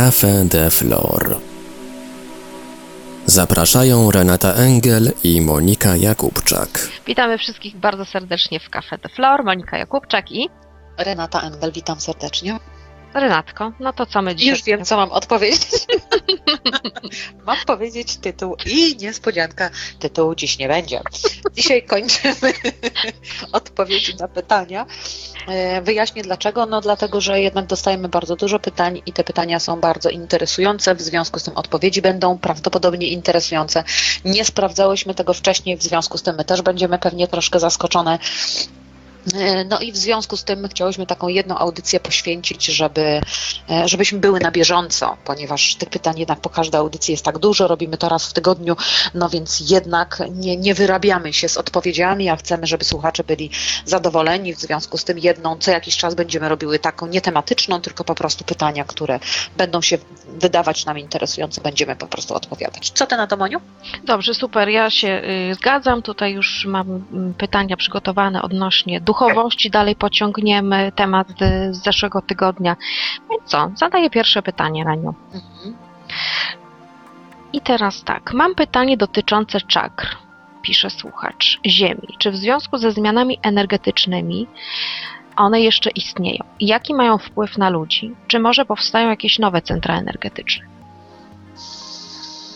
Café de Flor. Zapraszają Renata Engel i Monika Jakubczak. Witamy wszystkich bardzo serdecznie w Cafe de Flor. Monika Jakubczak i Renata Engel, witam serdecznie. Renatko. No to co my dzisiaj? Już wiem, co mam odpowiedzieć. mam powiedzieć tytuł i niespodzianka, tytułu dziś nie będzie. Dzisiaj kończymy odpowiedzi na pytania. E, Wyjaśnię dlaczego. No dlatego, że jednak dostajemy bardzo dużo pytań i te pytania są bardzo interesujące. W związku z tym odpowiedzi będą prawdopodobnie interesujące. Nie sprawdzałyśmy tego wcześniej, w związku z tym my też będziemy pewnie troszkę zaskoczone. E, No i w związku z tym chciałyśmy taką jedną audycję poświęcić, żeby, e, żebyśmy były na bieżąco, ponieważ tych pytań jednak po każdej audycji jest tak dużo, robimy to raz w tygodniu, no więc jednak nie, nie wyrabiamy się z odpowiedziami, a chcemy, żeby słuchacze byli zadowoleni. W związku z tym jedną co jakiś czas będziemy robiły taką nie tematyczną, tylko po prostu pytania, które będą się wydawać nam interesujące, będziemy po prostu odpowiadać. Co ty na to, Moniu? Dobrze, super. Ja się y, zgadzam. Tutaj już mam mm, pytania przygotowane odnośnie duchowości. Dalej pociągniemy temat z zeszłego tygodnia. Więc co? Zadaję pierwsze pytanie, Raniu. Mhm. I teraz tak. Mam pytanie dotyczące czakr. Pisze słuchacz. Ziemi. Czy w związku ze zmianami energetycznymi one jeszcze istnieją? Jaki mają wpływ na ludzi? Czy może powstają jakieś nowe centra energetyczne?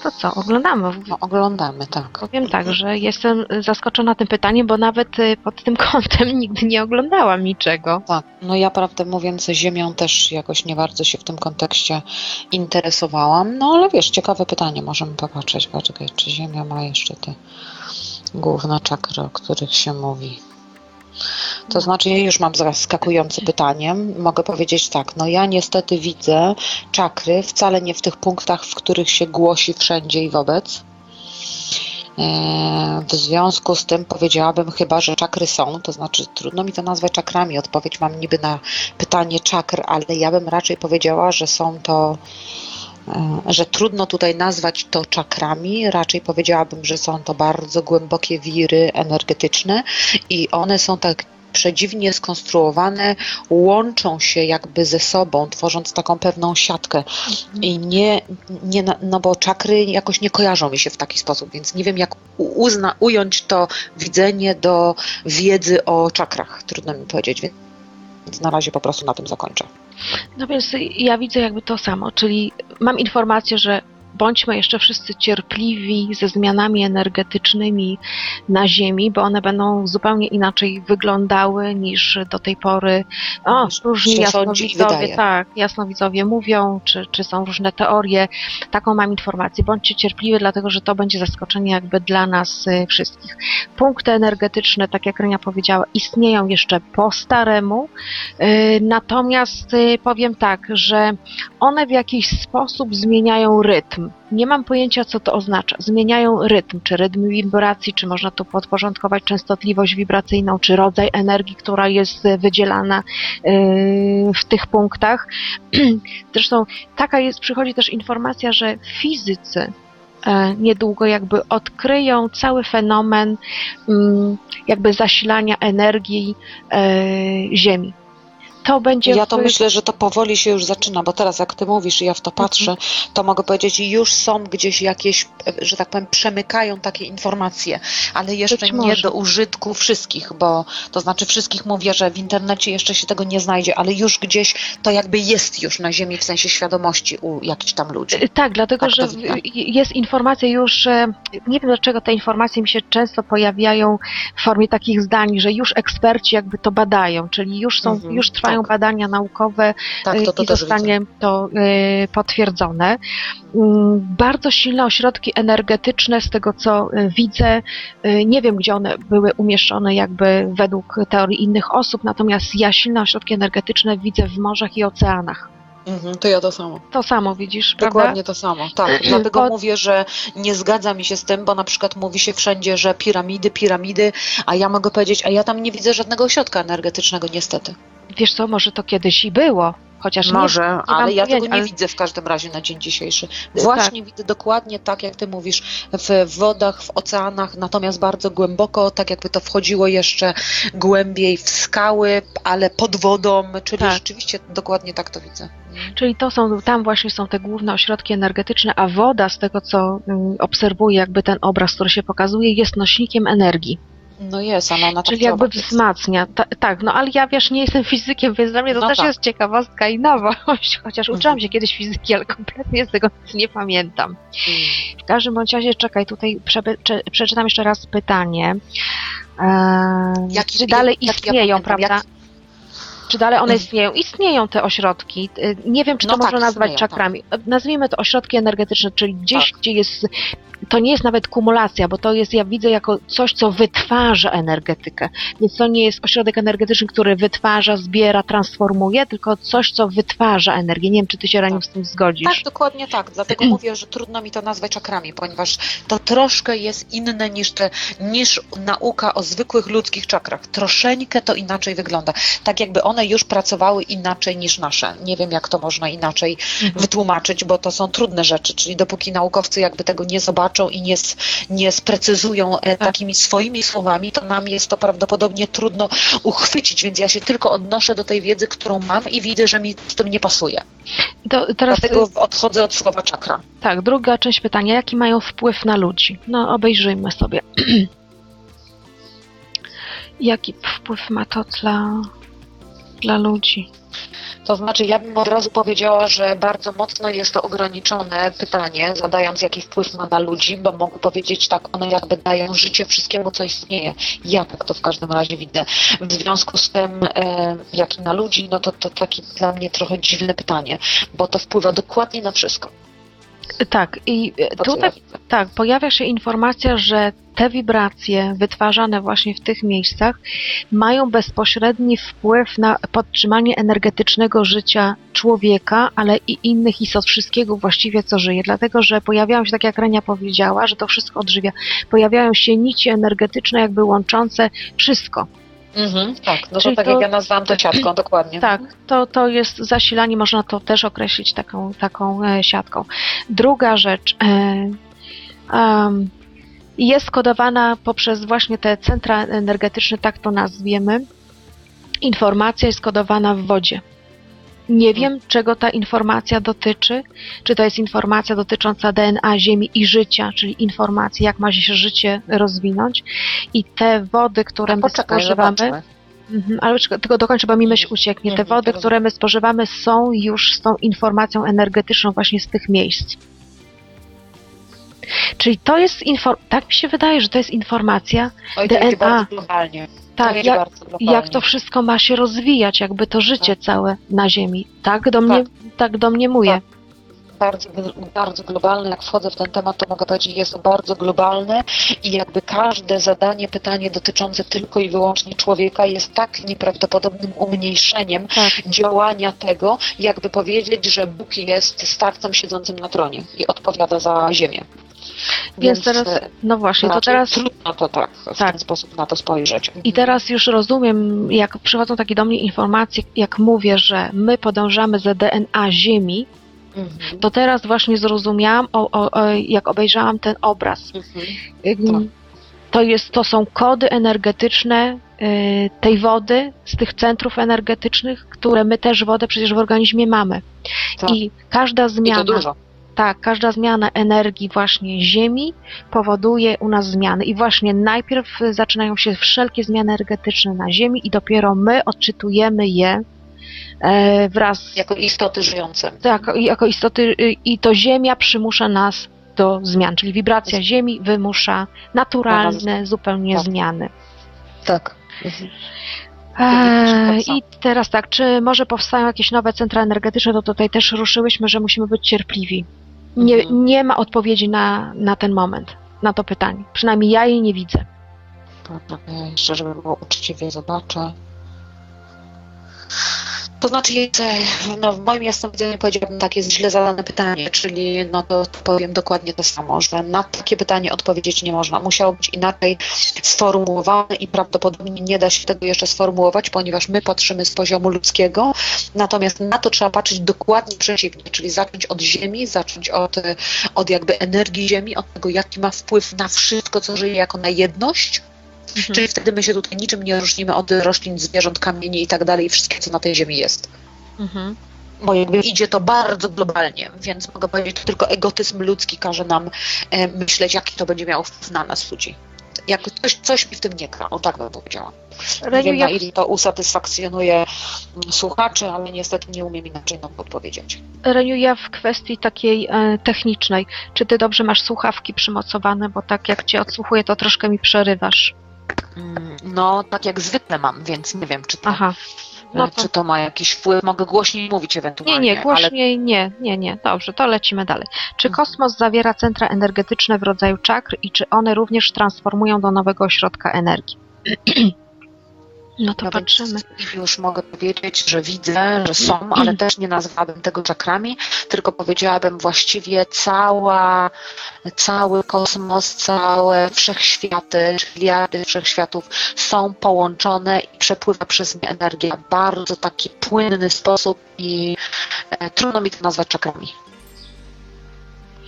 To co, oglądamy. No, oglądamy, tak. Powiem tak, że jestem zaskoczona tym pytaniem, bo nawet y, pod tym kątem nigdy nie oglądałam niczego. Tak, no ja prawdę mówiąc Ziemią też jakoś nie bardzo się w tym kontekście interesowałam, no ale wiesz, ciekawe pytanie, możemy popatrzeć, poczekaj, czy Ziemia ma jeszcze te główne czakry, o których się mówi. To znaczy, już mam zaskakujące pytanie. Mogę powiedzieć tak, no ja niestety widzę czakry wcale nie w tych punktach, w których się głosi wszędzie i wobec. E, W związku z tym powiedziałabym chyba, że czakry są, to znaczy trudno mi to nazwać czakrami. Odpowiedź mam niby na pytanie czakr, ale ja bym raczej powiedziała, że są to, że trudno tutaj nazwać to czakrami. Raczej powiedziałabym, że są to bardzo głębokie wiry energetyczne i one są tak przedziwnie skonstruowane, łączą się jakby ze sobą, tworząc taką pewną siatkę. I nie, nie no bo czakry jakoś nie kojarzą mi się w taki sposób, więc nie wiem jak uzna, ująć to widzenie do wiedzy o czakrach. Trudno mi powiedzieć, więc na razie po prostu na tym zakończę. No więc ja widzę jakby to samo, czyli mam informację, że bądźmy jeszcze wszyscy cierpliwi ze zmianami energetycznymi na Ziemi, bo one będą zupełnie inaczej wyglądały niż do tej pory. O, Niż różni jasnowidzowie, tak, jasnowidzowie mówią, czy, czy są różne teorie. Taką mam informację. Bądźcie cierpliwi, dlatego że to będzie zaskoczenie jakby dla nas y, wszystkich. Punkty energetyczne, tak jak Renia powiedziała, istnieją jeszcze po staremu, y, natomiast y, powiem tak, że one w jakiś sposób zmieniają rytm. Nie mam pojęcia, co to oznacza. Zmieniają rytm, czy rytm wibracji, czy można tu podporządkować częstotliwość wibracyjną, czy rodzaj energii, która jest y, wydzielana y, w tych punktach. Zresztą taka jest, przychodzi też informacja, że fizycy e, niedługo jakby odkryją cały fenomen mm, jakby zasilania energii e, Ziemi. To będzie Ja to w- myślę, że to powoli się już zaczyna, bo teraz jak ty mówisz i ja w to patrzę, to mogę powiedzieć, już są gdzieś jakieś, że tak powiem, przemykają takie informacje, ale jeszcze nie do użytku wszystkich, bo to znaczy wszystkich mówię, że w internecie jeszcze się tego nie znajdzie, ale już gdzieś to jakby jest już na ziemi w sensie świadomości u jakichś tam ludzi. Y, Tak, dlatego Tak że widzę. jest informacja już, że nie wiem dlaczego te informacje mi się często pojawiają w formie takich zdań, że już eksperci jakby to badają, czyli już są, Mhm, już trwają tak. badania naukowe Tak, to, to i też zostanie to y, potwierdzone. Mm, Bardzo silne ośrodki energetyczne, z tego co y, widzę, y, nie wiem gdzie one były umieszczone jakby według teorii innych osób, natomiast ja silne ośrodki energetyczne widzę w morzach i oceanach. Mhm, to ja to samo. To samo widzisz, prawda? Dokładnie to samo. Tak, dlatego Pod- mówię, że nie zgadza mi się z tym, bo na przykład mówi się wszędzie, że piramidy, piramidy, a ja mogę powiedzieć, a ja tam nie widzę żadnego ośrodka energetycznego niestety. Wiesz co, może to kiedyś i było. Chociaż Może, nie, mam ale ja tego nie ale- widzę w każdym razie na dzień dzisiejszy. Właśnie widzę dokładnie tak, jak ty mówisz, w wodach, w oceanach, natomiast bardzo głęboko, tak jakby to wchodziło jeszcze głębiej w skały, ale pod wodą, czyli Tak. rzeczywiście dokładnie tak to widzę. Czyli to są, tam właśnie są te główne ośrodki energetyczne, a woda, z tego co mm, obserwuję, jakby ten obraz, który się pokazuje, jest nośnikiem energii. No jest, ona tak Czyli jakby wzmacnia. Ta, tak, no ale ja wiesz, nie jestem fizykiem, więc dla mnie to No też tak. jest ciekawostka i nowość, chociaż Mhm. uczyłam się kiedyś fizyki, ale kompletnie z tego nic nie pamiętam. Mm. W każdym bądź razie, czekaj, tutaj cze, przeczytam jeszcze raz pytanie. Eee, Jaki- czy dalej jak- jak ja istnieją, pamiętam, prawda? Czy dalej one Mhm. istnieją? Istnieją te ośrodki. Y, Nie wiem, czy to No tak, można nazwać istnieją, czakrami. Nazwijmy to ośrodki energetyczne, czyli gdzieś, Tak. gdzie jest. To nie jest nawet kumulacja, bo to jest, ja widzę, jako coś, co wytwarza energetykę. Więc to nie jest ośrodek energetyczny, który wytwarza, zbiera, transformuje, tylko coś, co wytwarza energię. Nie wiem, czy ty się Raniu z tym zgodzisz. Tak, dokładnie tak. Dlatego mówię, że trudno mi to nazwać czakrami, ponieważ to troszkę jest inne niż, te, niż nauka o zwykłych ludzkich czakrach. Troszeczkę to inaczej wygląda. Tak jakby one już pracowały inaczej niż nasze. Nie wiem, jak to można inaczej Mhm. wytłumaczyć, bo to są trudne rzeczy, czyli dopóki naukowcy jakby tego nie zobaczą i nie, nie sprecyzują e, takimi swoimi słowami, to nam jest to prawdopodobnie trudno uchwycić, więc ja się tylko odnoszę do tej wiedzy, którą mam i widzę, że mi z tym nie pasuje. To, teraz Dlatego odchodzę od słowa czakra. tak, druga część pytania. Jaki mają wpływ na ludzi? No, obejrzyjmy sobie. Jaki wpływ ma to dla, dla ludzi? To znaczy, ja bym od razu powiedziała, że bardzo mocno jest to ograniczone pytanie, zadając jaki wpływ ma na ludzi, bo mogę powiedzieć tak, one jakby dają życie wszystkiemu, co istnieje. Ja tak to w każdym razie widzę. W związku z tym, e, jaki na ludzi, no to to takie dla mnie trochę dziwne pytanie, bo to wpływa dokładnie na wszystko. Tak, i tutaj tak, pojawia się informacja, że te wibracje wytwarzane właśnie w tych miejscach mają bezpośredni wpływ na podtrzymanie energetycznego życia człowieka, ale i innych istot, wszystkiego właściwie, co żyje. Dlatego, że pojawiają się, tak jak Renia powiedziała, że to wszystko odżywia, pojawiają się nici energetyczne, jakby łączące wszystko. Mhm, tak, no Czyli tak to- jak ja nazwałam to siatką, dokładnie. Tak, to, to jest zasilanie, można to też określić taką, taką e, siatką. Druga rzecz e, jest kodowana poprzez właśnie te centra energetyczne, tak to nazwiemy. Informacja jest kodowana w wodzie. Nie wiem, czego ta informacja dotyczy. Czy to jest informacja dotycząca DNA Ziemi i życia, czyli informacja, jak ma się życie rozwinąć. I te wody, które my spożywamy. Mhm, ale tylko dokończę, bo mi myśl ucieknie. Te wody, które my spożywamy, są już z tą informacją energetyczną właśnie z tych miejsc. Czyli to jest info, tak mi się wydaje, że to jest informacja, Oj, DNA. bardzo globalnie. Tak, jak, jak to wszystko ma się rozwijać, jakby to życie całe na Ziemi. Tak do mnie, tak domniemuję. Tak. bardzo, bardzo globalny. Jak wchodzę w ten temat, to mogę powiedzieć, jest to bardzo globalne i jakby każde zadanie, pytanie dotyczące tylko i wyłącznie człowieka jest tak nieprawdopodobnym umniejszeniem Tak. działania tego, jakby powiedzieć, że Bóg jest starcem siedzącym na tronie i odpowiada za ziemię. Więc teraz, e, no właśnie, to teraz trudno to tak w Tak. ten sposób na to spojrzeć. I teraz już rozumiem, jak przychodzą takie do mnie informacje, jak mówię, że my podążamy za DNA Ziemi, Mhm. to teraz właśnie zrozumiałam, o, o, o, jak obejrzałam ten obraz. Mhm. Ym, To, jest, to są kody energetyczne y, tej wody, z tych centrów energetycznych, które my też wodę przecież w organizmie mamy. Tak. I każda I zmiana, to dużo. Tak, każda zmiana energii właśnie Ziemi powoduje u nas zmiany. I właśnie najpierw zaczynają się wszelkie zmiany energetyczne na Ziemi i dopiero my odczytujemy je e, wraz Jako istoty żyjące. tak, jako istoty y, i to Ziemia przymusza nas do zmian, czyli wibracja Ziemi wymusza naturalne zupełnie Tak. zmiany. Tak. Eee, Dobrze. I teraz tak, czy może powstają jakieś nowe centra energetyczne, to tutaj też ruszyłyśmy, że musimy być cierpliwi. Nie, Mhm. nie ma odpowiedzi na, na ten moment, na to pytanie. Przynajmniej ja jej nie widzę. Ja jeszcze, żeby było uczciwie, zobaczę. To znaczy, no, w moim jasnym widzeniu powiedziałabym tak, jest źle zadane pytanie, czyli no to, powiem dokładnie to samo, że na takie pytanie odpowiedzieć nie można. Musiało być inaczej sformułowane i prawdopodobnie nie da się tego jeszcze sformułować, ponieważ my patrzymy z poziomu ludzkiego, natomiast na to trzeba patrzeć dokładnie przeciwnie, czyli zacząć od Ziemi, zacząć od, od jakby energii Ziemi, od tego, jaki ma wpływ na wszystko, co żyje jako na jedność, Mhm. Czyli wtedy my się tutaj niczym nie różnimy od roślin, zwierząt, kamieni i tak dalej, wszystkiego, co na tej ziemi jest. Mhm. Bo jakby idzie to bardzo globalnie, więc mogę powiedzieć, że tylko egotyzm ludzki każe nam e, myśleć, jaki to będzie miało wpływ na nas ludzi. Jak coś, coś mi w tym nie gra, o tak bym powiedziała. Nie Reniu, wiem, na jak, ile to usatysfakcjonuje mm, słuchaczy, ale niestety nie umiem inaczej nam odpowiedzieć. Reniu, ja w kwestii takiej e, technicznej, czy ty dobrze masz słuchawki przymocowane, bo tak jak cię odsłuchuję, to troszkę mi przerywasz. Mm, No, tak jak zwykle mam, więc nie wiem, czy to, Aha. No e, to- czy to ma jakiś wpływ. Mogę głośniej mówić Nie, ewentualnie. nie, ale głośniej nie, nie, nie. Dobrze, to lecimy dalej. Czy Mhm. kosmos zawiera centra energetyczne w rodzaju czakr i czy one również transformują do nowego ośrodka energii? No to No patrzymy. Już mogę powiedzieć, że widzę, że są, ale też nie nazwałabym tego czakrami, tylko powiedziałabym właściwie cała, cały kosmos, całe wszechświaty, miliardy wszechświatów są połączone i przepływa przez nie energia w bardzo taki płynny sposób i e, trudno mi to nazwać czakrami.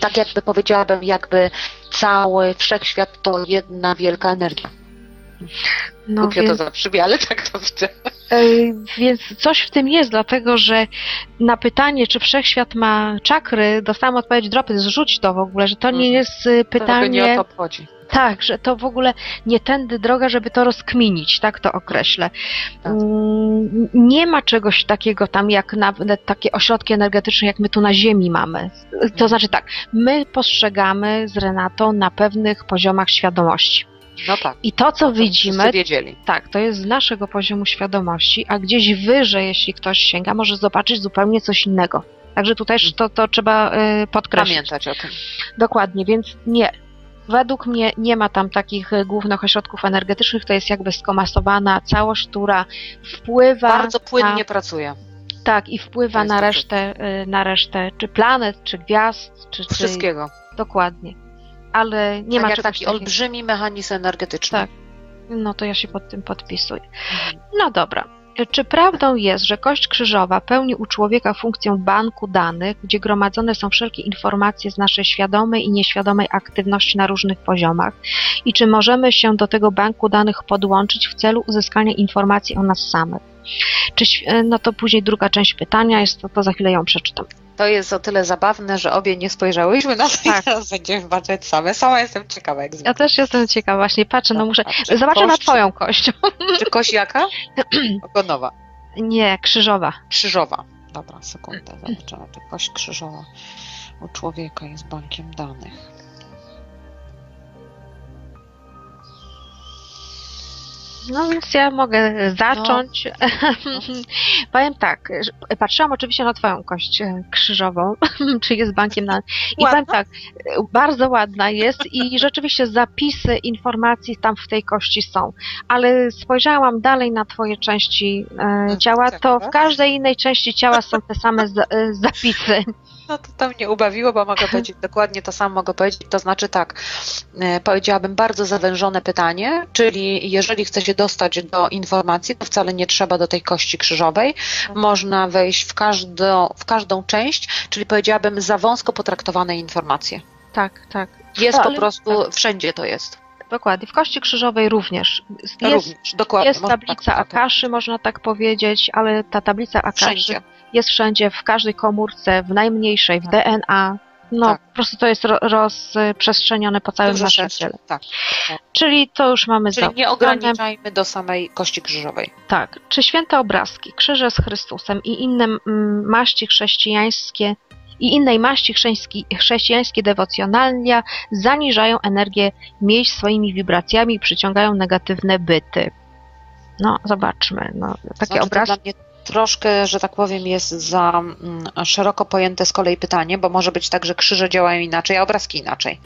Tak jakby powiedziałabym, jakby cały wszechświat to jedna wielka energia. No Głupio więc, to zabrzmi, ale tak to widzę. Więc coś w tym jest, dlatego że na pytanie, czy wszechświat ma czakry, dostałam odpowiedź dropy, zrzuć to w ogóle, że to nie Mhm. jest y, To nie pytanie. o to chodzi. Tak, że to w ogóle nie tędy droga, żeby to rozkminić, tak to określę. Tak. Mm, Nie ma czegoś takiego tam jak nawet takie ośrodki energetyczne, jak my tu na Ziemi mamy. To znaczy tak, my postrzegamy z Renatą na pewnych poziomach świadomości. No tak. I to, co to widzimy, wiedzieli. tak, to jest z naszego poziomu świadomości, a gdzieś wyżej, jeśli ktoś sięga, może zobaczyć zupełnie coś innego. Także tutaj też to, to trzeba y, podkreślić. Pamiętać o tym. Dokładnie, więc nie. Według mnie nie ma tam takich y, głównych ośrodków energetycznych, to jest jakby skomasowana całość, która wpływa Bardzo płynnie na, pracuje. tak, i wpływa na resztę, y, na resztę czy planet, czy gwiazd, czy, czy Wszystkiego. dokładnie. Ale nie tak ma jak czegoś taki takiego. olbrzymi mechanizm energetyczny. Tak. No to ja się pod tym podpisuję. Mhm. No dobra. Czy prawdą jest, że kość krzyżowa pełni u człowieka funkcję banku danych, gdzie gromadzone są wszelkie informacje z naszej świadomej i nieświadomej aktywności na różnych poziomach? I czy możemy się do tego banku danych podłączyć w celu uzyskania informacji o nas samych? Czy, świ- no to później druga część pytania jest, to, to za chwilę ją przeczytam. To jest o tyle zabawne, że obie nie spojrzałyśmy na to Tak. i teraz będziemy patrzeć same. Sama jestem ciekawa, jak Ja też jestem ciekawa, właśnie patrzę, no muszę. Patrzę. Zobaczę na Kość- twoją kość. Czy kość jaka? Ogonowa. Nie, krzyżowa. Krzyżowa. Dobra, sekundę. Zobaczymy. To kość krzyżowa u człowieka jest bankiem danych. No więc ja mogę zacząć. Powiem tak, patrzyłam oczywiście na Twoją kość e, krzyżową, czy jest bankiem na. I Ładna? powiem tak, e, bardzo ładna jest i rzeczywiście zapisy informacji tam w tej kości są. Ale spojrzałam dalej na Twoje części e, ciała, to w każdej innej części ciała są te same za, zapisy. No to to mnie ubawiło, bo mogę powiedzieć dokładnie to samo mogę powiedzieć. To znaczy tak, e, powiedziałabym bardzo zawężone pytanie, czyli jeżeli chce się dostać do informacji, to wcale nie trzeba do tej kości krzyżowej. Można wejść w, każdo, w każdą część, czyli powiedziałabym za wąsko potraktowane informacje. Tak, tak. Jest No, po prostu, wszędzie to jest. Dokładnie. W kości krzyżowej również. Jest, Również, dokładnie. jest tablica tak, tak, Akaszy, można tak powiedzieć, ale ta tablica Akaszy Wszędzie. Jest wszędzie, w każdej komórce, w najmniejszej, w Tak. DNA. No, Tak. po prostu to jest ro, rozprzestrzenione po całym Dużo naszym ciele. Tak. Czyli to już mamy Czyli za nie ograniczajmy do samej kości krzyżowej. Tak. Czy święte obrazki, krzyże z Chrystusem i inne maści chrześcijańskie i innej maści chrześcijańskie dewocjonalia zaniżają energię miejsc swoimi wibracjami i przyciągają negatywne byty. No, zobaczmy. No, takie Znaczy, obrazki. Troszkę, że tak powiem, jest za mm, szeroko pojęte z kolei pytanie, bo może być tak, że krzyże działają inaczej, a obrazki inaczej,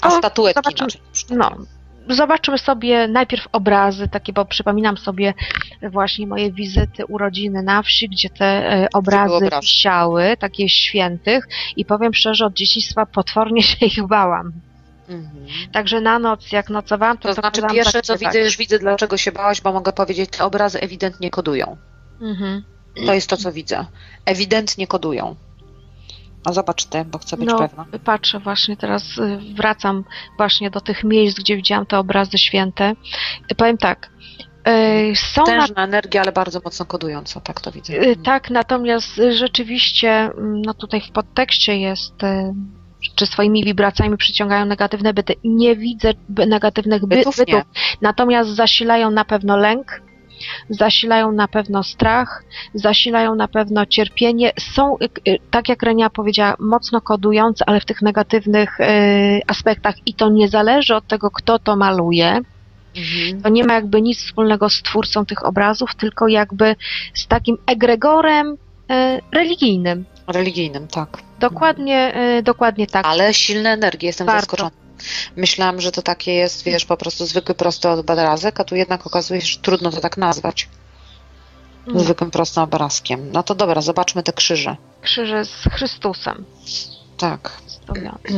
a O, statuetki zobaczymy. inaczej. No, zobaczmy sobie najpierw obrazy, takie, bo przypominam sobie właśnie moje wizyty, urodziny na wsi, gdzie te e, obrazy obrazy. wisiały, takie świętych i powiem szczerze, od dzieciństwa potwornie się ich bałam. Mhm. Także na noc, jak nocowałam, to To znaczy pierwsze co widzę, już widzę dlaczego się bałaś, bo mogę powiedzieć, te obrazy ewidentnie kodują. Mhm. To jest to, co widzę. Ewidentnie kodują. A zobacz ty, bo chcę być No, pewna. patrzę właśnie teraz, y, wracam właśnie do tych miejsc, gdzie widziałam te obrazy święte. Powiem tak, y, są na Tężna energia, ale bardzo mocno kodująca, tak to widzę. Y, Tak, natomiast rzeczywiście, mm, no tutaj w podtekście jest, czy swoimi wibracjami przyciągają negatywne byty. Nie widzę negatywnych by, Bytów bytów, natomiast zasilają na pewno lęk, zasilają na pewno strach, zasilają na pewno cierpienie. Są, y, y, tak jak Renia powiedziała, mocno kodujące, ale w tych negatywnych y, aspektach i to nie zależy od tego, kto to maluje. Mhm. To nie ma jakby nic wspólnego z twórcą tych obrazów, tylko jakby z takim egregorem religijnym. Religijnym, tak. Dokładnie, dokładnie tak. Ale silne energie, jestem zaskoczona. Myślałam, że to takie jest, wiesz, po prostu zwykły, prosty obrazek, a tu jednak okazuje się, że trudno to tak nazwać. Mm. Zwykłym, prostym obrazkiem. No to dobra, zobaczmy te krzyże. Krzyże z Chrystusem. Tak.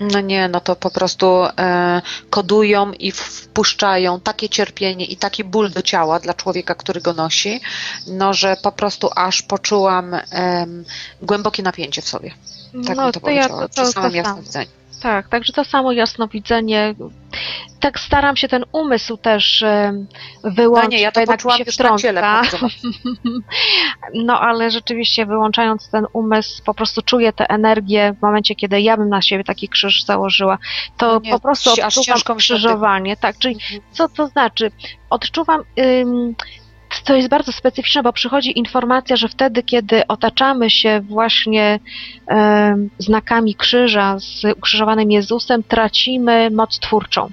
No nie, no to po prostu e, kodują i wpuszczają takie cierpienie i taki ból do ciała dla człowieka, który go nosi, no że po prostu aż poczułam em, głębokie napięcie w sobie. Tak no bym to to ja powiedziała, to, przy to, to samo. jasnowidzeniu. Tak, także to samo jasnowidzenie. Tak staram się ten umysł też e, No wyłączyć. nie, ja to poczułam się już na ciele. No ale rzeczywiście wyłączając ten umysł, po prostu czuję tę energię w momencie, kiedy ja bym na siebie taki krzyż założyła, to No nie, po prostu odczuwam krzyżowanie. Tak, czyli co to znaczy? Odczuwam. Ym, to jest bardzo specyficzne, bo przychodzi informacja, że wtedy, kiedy otaczamy się właśnie em, znakami krzyża z ukrzyżowanym Jezusem, tracimy moc twórczą.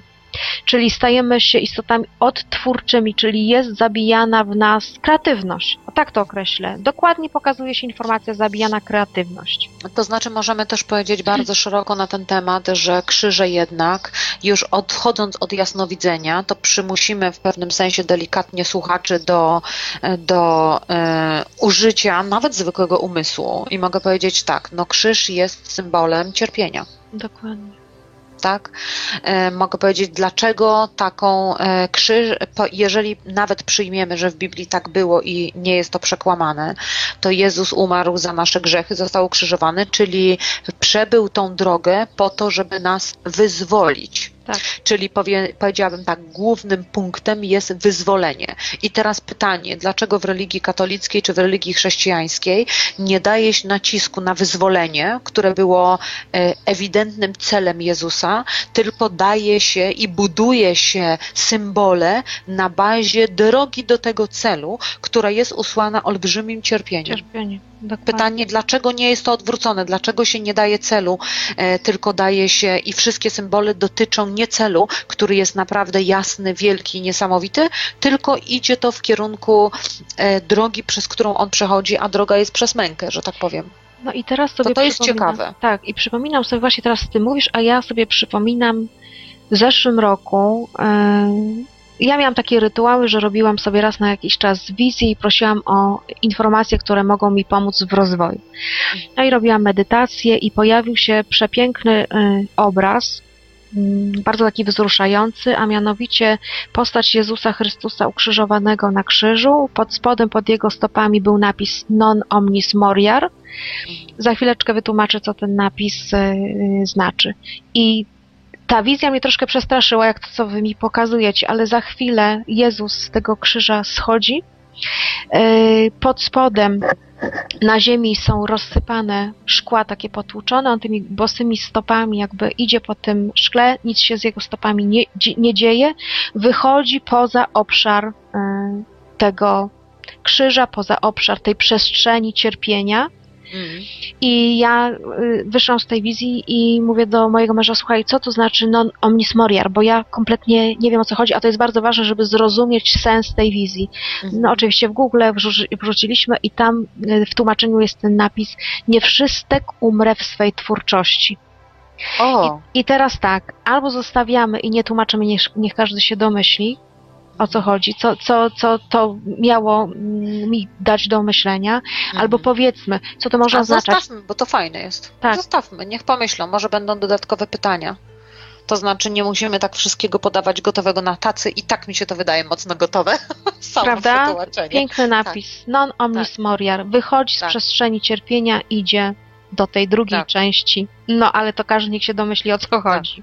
Czyli stajemy się istotami odtwórczymi, czyli jest zabijana w nas kreatywność. O tak to określę. Dokładnie pokazuje się informacja zabijana kreatywność. To znaczy możemy też powiedzieć bardzo szeroko na ten temat, że krzyże jednak, już odchodząc od jasnowidzenia, to przymusimy w pewnym sensie delikatnie słuchaczy do, do e, użycia nawet zwykłego umysłu. I mogę powiedzieć tak, no krzyż jest symbolem cierpienia. Dokładnie. Tak? E, mogę powiedzieć, dlaczego taką e, krzyż, jeżeli nawet przyjmiemy, że w Biblii tak było i nie jest to przekłamane, to Jezus umarł za nasze grzechy, został ukrzyżowany, czyli przebył tą drogę po to, żeby nas wyzwolić. Tak. Czyli powie, powiedziałabym tak, głównym punktem jest wyzwolenie. I teraz pytanie, dlaczego w religii katolickiej czy w religii chrześcijańskiej nie daje się nacisku na wyzwolenie, które było e, ewidentnym celem Jezusa, tylko daje się i buduje się symbole na bazie drogi do tego celu, która jest usłana olbrzymim cierpieniem. Cierpienie. Dokładnie. Pytanie, dlaczego nie jest to odwrócone? Dlaczego się nie daje celu, e, tylko daje się i wszystkie symbole dotyczą nie celu, który jest naprawdę jasny, wielki, niesamowity, tylko idzie to w kierunku e, drogi, przez którą on przechodzi, a droga jest przez mękę, że tak powiem. No i teraz sobie to jest przypominam- ciekawe. Tak, i przypominam sobie właśnie teraz ty mówisz, a ja sobie przypominam w zeszłym roku. em, ja miałam takie rytuały, że robiłam sobie raz na jakiś czas wizję i prosiłam o informacje, które mogą mi pomóc w rozwoju. No i robiłam medytację i pojawił się przepiękny y, obraz, mm, bardzo taki wzruszający, a mianowicie postać Jezusa Chrystusa ukrzyżowanego na krzyżu. Pod spodem, pod jego stopami był napis Non omnis moriar. Za chwileczkę wytłumaczę, co ten napis y, y, znaczy. I ta wizja mnie troszkę przestraszyła, jak to, co wy mi pokazujecie, ale za chwilę Jezus z tego krzyża schodzi. Y, Pod spodem na ziemi są rozsypane szkła takie potłuczone, on tymi bosymi stopami jakby idzie po tym szkle, nic się z jego stopami nie, nie dzieje, wychodzi poza obszar y, tego krzyża, poza obszar tej przestrzeni cierpienia i ja y, wyszłam z tej wizji i mówię do mojego męża, słuchaj, co to znaczy non omnis moriar, bo ja kompletnie nie wiem o co chodzi, a to jest bardzo ważne, żeby zrozumieć sens tej wizji. No oczywiście w Google wrzuci- wrzuciliśmy i tam y, w tłumaczeniu jest ten napis nie wszystek umrę w swej twórczości. O, I teraz tak, albo zostawiamy i nie tłumaczymy, niech, niech każdy się domyśli, o co chodzi, co, co, co to miało mm, mi dać do myślenia, albo powiedzmy, co to może A oznaczać. zostawmy, bo to fajne jest. Tak. Zostawmy, niech pomyślą, może będą dodatkowe pytania. To znaczy nie musimy tak wszystkiego podawać gotowego na tacy i tak mi się to wydaje mocno gotowe. Samo Prawda? Piękny napis, non omnis moriar, wychodzi z Tak. przestrzeni cierpienia, idzie do tej drugiej Tak. części. No ale to każdy niech się domyśli, o co chodzi.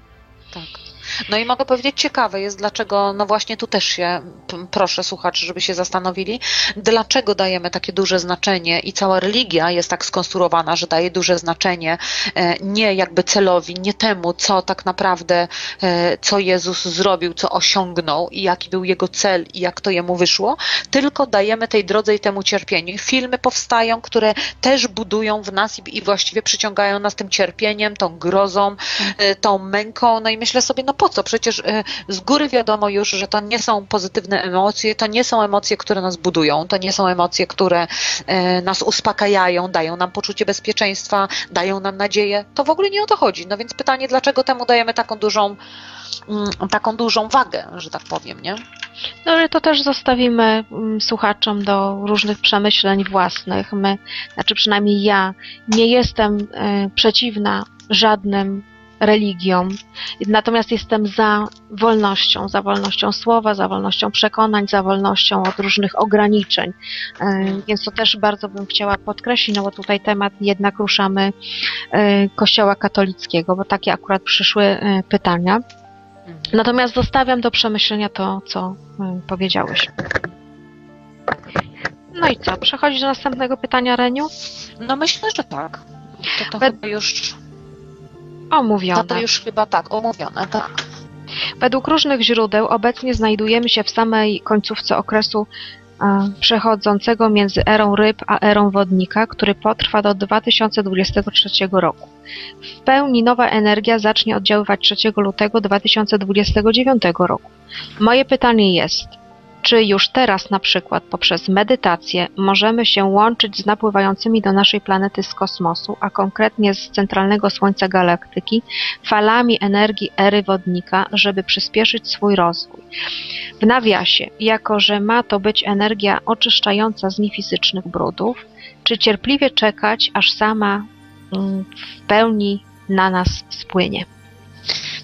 Tak. No i mogę powiedzieć, ciekawe jest, dlaczego, no właśnie tu też się proszę słuchaczy, żeby się zastanowili, dlaczego dajemy takie duże znaczenie i cała religia jest tak skonstruowana, że daje duże znaczenie e, nie jakby celowi, nie temu, co tak naprawdę, e, co Jezus zrobił, co osiągnął i jaki był jego cel i jak to jemu wyszło, tylko dajemy tej drodze i temu cierpieniu. Filmy powstają, które też budują w nas i, i właściwie przyciągają nas tym cierpieniem, tą grozą, e, tą męką. No i myślę sobie, no po co? Przecież e, z góry wiadomo już, że to nie są pozytywne emocje, to nie są emocje, które nas budują, to nie są emocje, które e, nas uspokajają, dają nam poczucie bezpieczeństwa, dają nam nadzieję. To w ogóle nie o to chodzi. No więc pytanie, dlaczego temu dajemy taką dużą, mm, taką dużą wagę, że tak powiem, nie? No ale to też zostawimy mm, słuchaczom do różnych przemyśleń własnych. My, znaczy przynajmniej ja, nie jestem e, przeciwna żadnym religiom, natomiast jestem za wolnością, za wolnością słowa, za wolnością przekonań, za wolnością od różnych ograniczeń. E, Więc to też bardzo bym chciała podkreślić, no bo tutaj temat jednak ruszamy e, Kościoła katolickiego, bo takie akurat przyszły e, pytania. Mhm. Natomiast zostawiam do przemyślenia to, co powiedziałeś. No i co? Przechodzisz do następnego pytania, Reniu? No myślę, że tak. To, to chyba już, Omówione. to, to już chyba tak, omówione, tak. Według różnych źródeł obecnie znajdujemy się w samej końcówce okresu e, przechodzącego między erą ryb a erą wodnika, który potrwa do 2023 roku. W pełni nowa energia zacznie oddziaływać 3 lutego 2029 roku. Moje pytanie jest, czy już teraz na przykład poprzez medytację możemy się łączyć z napływającymi do naszej planety z kosmosu, a konkretnie z centralnego Słońca galaktyki, falami energii ery wodnika, żeby przyspieszyć swój rozwój. W nawiasie, jako że ma to być energia oczyszczająca z niefizycznych brudów, czy cierpliwie czekać, aż sama mm, w pełni na nas spłynie?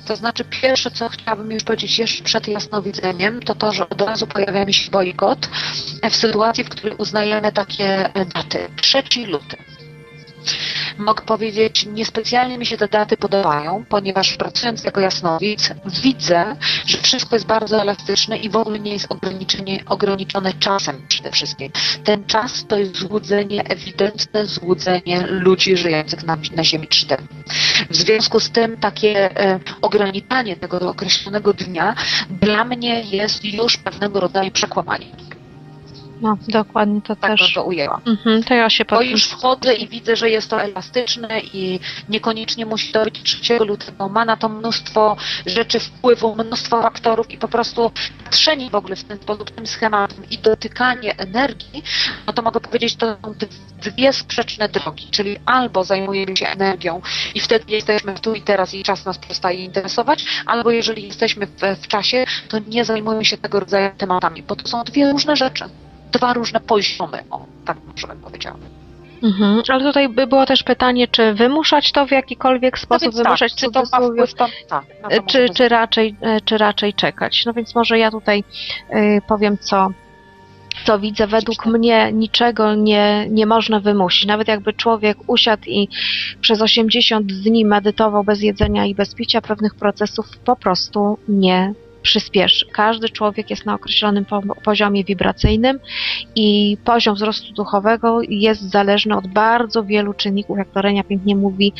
To znaczy, pierwsze, co chciałabym już powiedzieć jeszcze przed jasnowidzeniem, to to, że od razu pojawia mi się bojkot w sytuacji, w której uznajemy takie daty. 3 luty. Mogę powiedzieć, niespecjalnie mi się te daty podobają, ponieważ pracując jako jasnowic, widzę, że wszystko jest bardzo elastyczne i w ogóle nie jest ograniczenie, ograniczone czasem przede wszystkim. Ten czas to jest złudzenie, ewidentne złudzenie ludzi żyjących na, na Ziemi 3D. W związku z tym takie e, ograniczanie tego określonego dnia dla mnie jest już pewnego rodzaju przekłamanie. No, dokładnie to Tak też. to ujęła. Mhm, to ja się Bo pod... już wchodzę i widzę, że jest to elastyczne i niekoniecznie musi to być 3 lutego. Ma na to mnóstwo rzeczy wpływu, mnóstwo faktorów i po prostu patrzenie w ogóle w ten sposób tym schematem i dotykanie energii, no to mogę powiedzieć, to są dwie sprzeczne drogi, czyli albo zajmujemy się energią i wtedy jesteśmy tu i teraz i czas nas przestaje interesować, albo jeżeli jesteśmy w, w czasie, to nie zajmujemy się tego rodzaju tematami, bo to są dwie różne rzeczy. Dwa różne poziomy, o, tak może bym powiedziała. Mhm. Ale tutaj by było też pytanie, czy wymuszać to w jakikolwiek No sposób, więc wymuszać tak, czy to ma wpływ, to, tak, to czy, możemy czy, raczej, e, czy raczej czekać. No więc może ja tutaj y, powiem, co, co widzę. Według mnie niczego nie, nie można wymusić. Nawet jakby człowiek usiadł i przez 80 dni medytował bez jedzenia i bez picia, pewnych procesów po prostu nie przyspieszy. Każdy człowiek jest na określonym po- poziomie wibracyjnym i poziom wzrostu duchowego jest zależny od bardzo wielu czynników, jak to Renia pięknie mówi,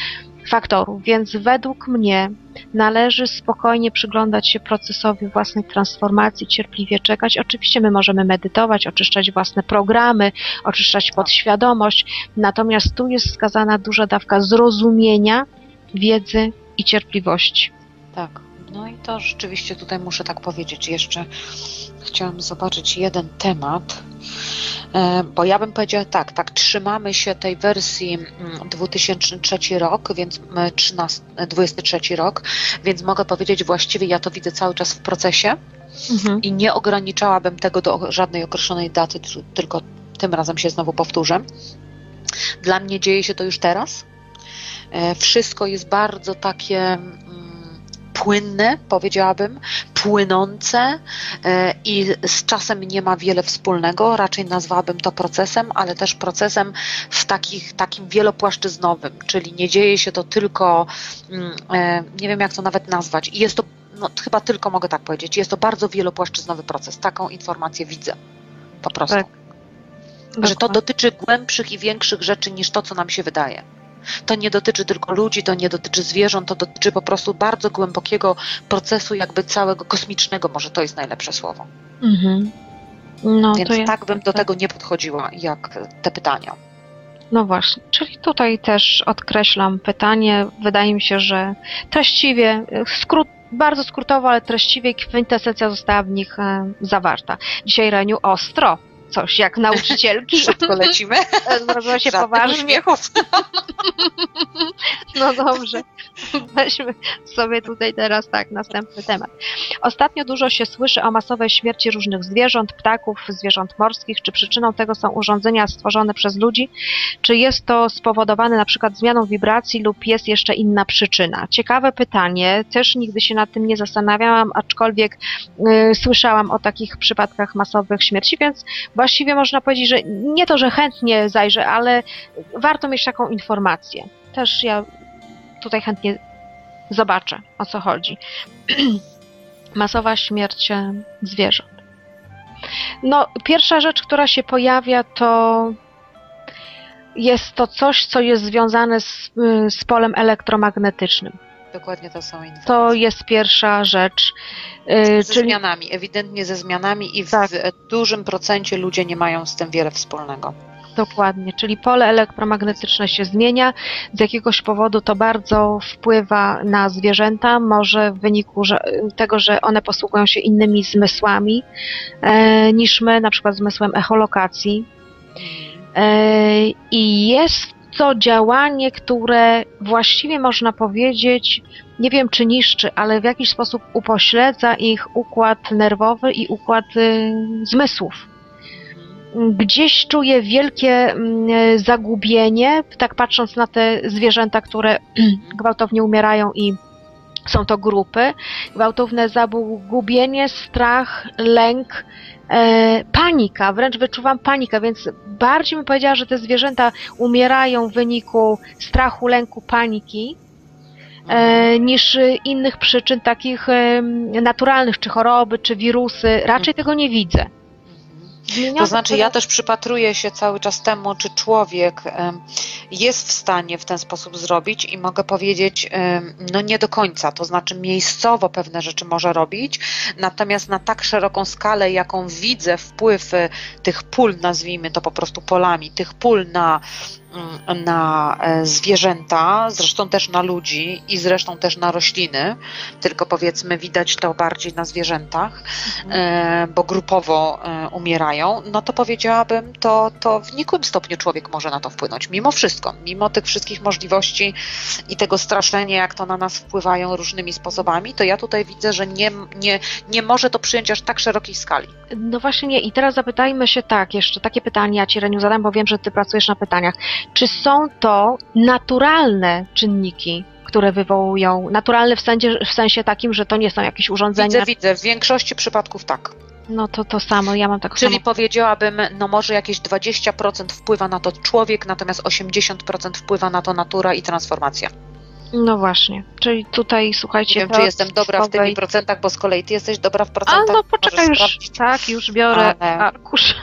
faktorów. Więc według mnie należy spokojnie przyglądać się procesowi własnej transformacji, cierpliwie czekać. Oczywiście my możemy medytować, oczyszczać własne programy, oczyszczać podświadomość, natomiast tu jest wskazana duża dawka zrozumienia, wiedzy i cierpliwości. Tak. No i to rzeczywiście tutaj muszę tak powiedzieć. Jeszcze chciałam zobaczyć jeden temat, e, bo ja bym powiedziała tak, tak, trzymamy się tej wersji mm, 2003 rok, więc e, 13, 23 rok, więc mogę powiedzieć właściwie, ja to widzę cały czas w procesie Mhm. i nie ograniczałabym tego do żadnej określonej daty, tylko tym razem się znowu powtórzę. Dla mnie dzieje się to już teraz. E, Wszystko jest bardzo takie mm, płynne, powiedziałabym, płynące e, i z czasem nie ma wiele wspólnego. Raczej nazwałabym to procesem, ale też procesem w takich, takim wielopłaszczyznowym, czyli nie dzieje się to tylko, mm, e, nie wiem jak to nawet nazwać, i jest to no, chyba tylko mogę tak powiedzieć, jest to bardzo wielopłaszczyznowy proces. Taką informację widzę po prostu. Tak. Że to dotyczy głębszych i większych rzeczy niż to, co nam się wydaje. To nie dotyczy tylko ludzi, to nie dotyczy zwierząt, to dotyczy po prostu bardzo głębokiego procesu, jakby całego kosmicznego, może to jest najlepsze słowo. Mhm. No, Więc ja, tak bym do tego nie podchodziła, jak te pytania. No właśnie, czyli tutaj też odkreślam pytanie. Wydaje mi się, że treściwie, skrót, bardzo skrótowo, ale treściwie kwintesencja została w nich e, zawarta. Dzisiaj Reniu ostro, coś jak nauczycielki, Szybko lecimy. zrobiło się Żadnych poważnie. uśmiechów. No dobrze, weźmy sobie tutaj teraz tak, następny temat. Ostatnio dużo się słyszy o masowej śmierci różnych zwierząt, ptaków, zwierząt morskich. Czy przyczyną tego są urządzenia stworzone przez ludzi? Czy jest to spowodowane na przykład zmianą wibracji lub jest jeszcze inna przyczyna? Ciekawe pytanie, też nigdy się nad tym nie zastanawiałam, aczkolwiek y, słyszałam o takich przypadkach masowych śmierci, więc właściwie można powiedzieć, że nie to, że chętnie zajrzę, ale warto mieć taką informację. Też ja tutaj chętnie zobaczę, o co chodzi. Masowa śmierć zwierząt. No, pierwsza rzecz, która się pojawia, to jest to coś, co jest związane z, y, z polem elektromagnetycznym. Dokładnie to są informacje. To jest pierwsza rzecz. y, ze czyli zmianami, ewidentnie ze zmianami i w Tak. dużym procencie ludzie nie mają z tym wiele wspólnego. Dokładnie, czyli pole elektromagnetyczne się zmienia. Z jakiegoś powodu to bardzo wpływa na zwierzęta, może w wyniku że, tego, że one posługują się innymi zmysłami e, niż my, na przykład zmysłem echolokacji. E, I jest to działanie, które właściwie można powiedzieć, nie wiem czy niszczy, ale w jakiś sposób upośledza ich układ nerwowy i układ y, zmysłów gdzieś czuję wielkie e, zagubienie, tak patrząc na te zwierzęta, które gwałtownie umierają i są to grupy. Gwałtowne zagubienie, strach, lęk, e, panika, wręcz wyczuwam panikę, więc bardziej bym powiedziała, że te zwierzęta umierają w wyniku strachu, lęku, paniki. E, niż e, innych przyczyn takich e, naturalnych, czy choroby, czy wirusy. Raczej tego nie widzę. To znaczy, ja też przypatruję się cały czas temu, czy człowiek jest w stanie w ten sposób zrobić i mogę powiedzieć, no nie do końca, to znaczy miejscowo pewne rzeczy może robić, natomiast na tak szeroką skalę, jaką widzę wpływ tych pól, nazwijmy to po prostu polami, tych pól na, na e, zwierzęta, zresztą też na ludzi i zresztą też na rośliny, tylko powiedzmy widać to bardziej na zwierzętach, e, bo grupowo e, umierają, no to powiedziałabym, to, to w nikłym stopniu człowiek może na to wpłynąć. Mimo wszystko, mimo tych wszystkich możliwości i tego straszenia, jak to na nas wpływają różnymi sposobami, to ja tutaj widzę, że nie, nie, nie może to przyjąć aż tak szerokiej skali. No właśnie nie. I teraz zapytajmy się tak, jeszcze takie pytanie ja Ci Reniu zadam, bo wiem, że Ty pracujesz na pytaniach. Czy są to naturalne czynniki, które wywołują, naturalne w sensie, w sensie takim, że to nie są jakieś urządzenia? Widzę, widzę, w większości przypadków tak. No to to samo, ja mam tak Czyli samo. powiedziałabym, no może jakieś 20% wpływa na to człowiek, natomiast 80% wpływa na to natura i transformacja. No właśnie. Czyli tutaj słuchajcie. Nie wiem, czy jestem dobra w tymi procentach, bo z kolei ty jesteś dobra w A procentach. no poczekaj już. sprawdzić. Tak, już biorę Ale- arkusz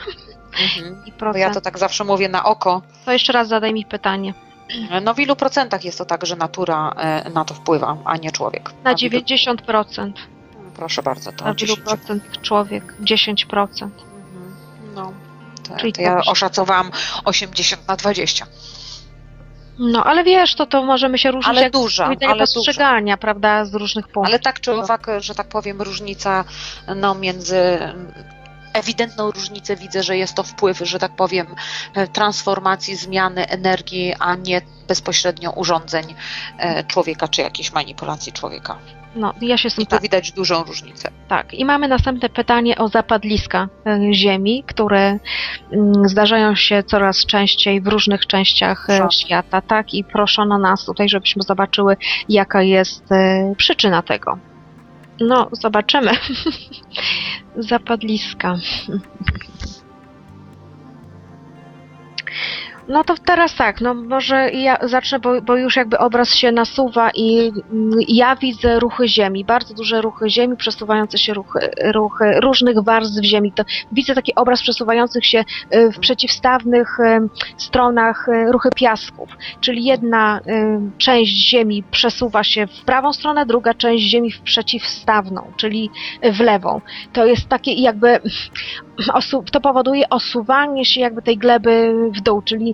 Mhm. i procent. ja to tak zawsze mówię na oko. To jeszcze raz zadaj mi pytanie. No w ilu procentach jest to tak, że natura e, na to wpływa, a nie człowiek? Na A w ilu- 90%. Proszę bardzo, to Na ilu 10. procent człowiek? 10%. Mhm. No, to, Czyli to ja oszacowałam 80 na 20. No, ale wiesz, to, to możemy się różnić Ale jak duża, ale duża. postrzegania, prawda, z różnych punktów. Ale tak czy owak, że tak powiem, różnica no, między. Ewidentną różnicę widzę, że jest to wpływ, że tak powiem, e, transformacji, zmiany energii, a nie bezpośrednio urządzeń e, człowieka czy jakiejś manipulacji człowieka. No, ja się I tu widać dużą różnicę. Tak, i mamy następne pytanie o zapadliska e, Ziemi, które mm, zdarzają się coraz częściej w różnych częściach Tak. świata, tak? I proszono nas tutaj, żebyśmy zobaczyły, jaka jest przyczyna tego. No, zobaczymy. Zapadliska. No to teraz tak, no może ja zacznę, bo, bo już jakby obraz się nasuwa i mm, ja widzę ruchy Ziemi, bardzo duże ruchy Ziemi, przesuwające się ruchy, ruchy różnych warstw Ziemi. To widzę taki obraz przesuwających się y, w przeciwstawnych y, stronach y, ruchy piasków, czyli jedna część Ziemi przesuwa się w prawą stronę, druga część Ziemi w przeciwstawną, czyli w lewą. To jest takie jakby to powoduje osuwanie się jakby tej gleby w dół, czyli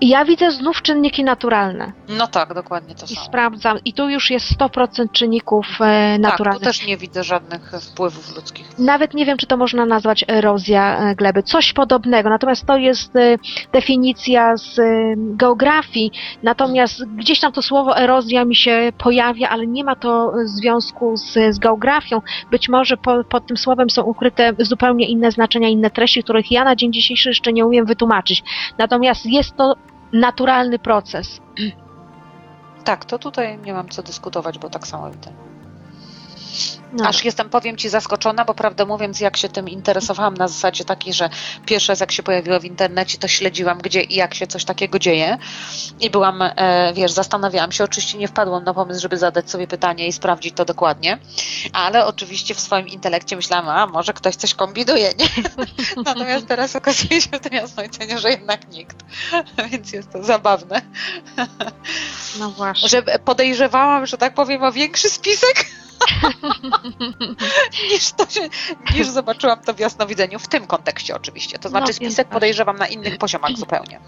ja widzę znów czynniki naturalne No tak, dokładnie to i samo. sprawdzam i tu już jest 100% czynników e, Tak, tu naturalnych. też nie widzę żadnych wpływów ludzkich. Nawet nie wiem, czy to można nazwać erozja e, gleby. Coś podobnego. Natomiast to jest e, definicja z e, geografii. Natomiast gdzieś tam to słowo erozja mi się pojawia, ale nie ma to związku z, z geografią. Być może po, pod tym słowem są ukryte zupełnie inne znaczenia, inne treści, których ja na dzień dzisiejszy jeszcze nie umiem wytłumaczyć. Natomiast jest to naturalny proces. Tak, to tutaj nie mam co dyskutować, bo tak samo widzę. No, Aż jestem, powiem Ci, zaskoczona, bo prawdę mówiąc, jak się tym interesowałam na zasadzie takiej, że pierwszy raz jak się pojawiło w internecie, to śledziłam, gdzie i jak się coś takiego dzieje. I byłam, e, wiesz, zastanawiałam się, oczywiście nie wpadłam na pomysł, żeby zadać sobie pytanie i sprawdzić to dokładnie, ale oczywiście w swoim intelekcie myślałam, a może ktoś coś kombinuje, nie? Natomiast teraz okazuje się w tym jasnoiceniu, że jednak nikt. Więc jest to zabawne. no właśnie. Że podejrzewałam, że tak powiem, o większy spisek niż, to się, niż zobaczyłam to w jasnowidzeniu, w tym kontekście oczywiście. To znaczy No, spisek podejrzewam na innych poziomach zupełnie.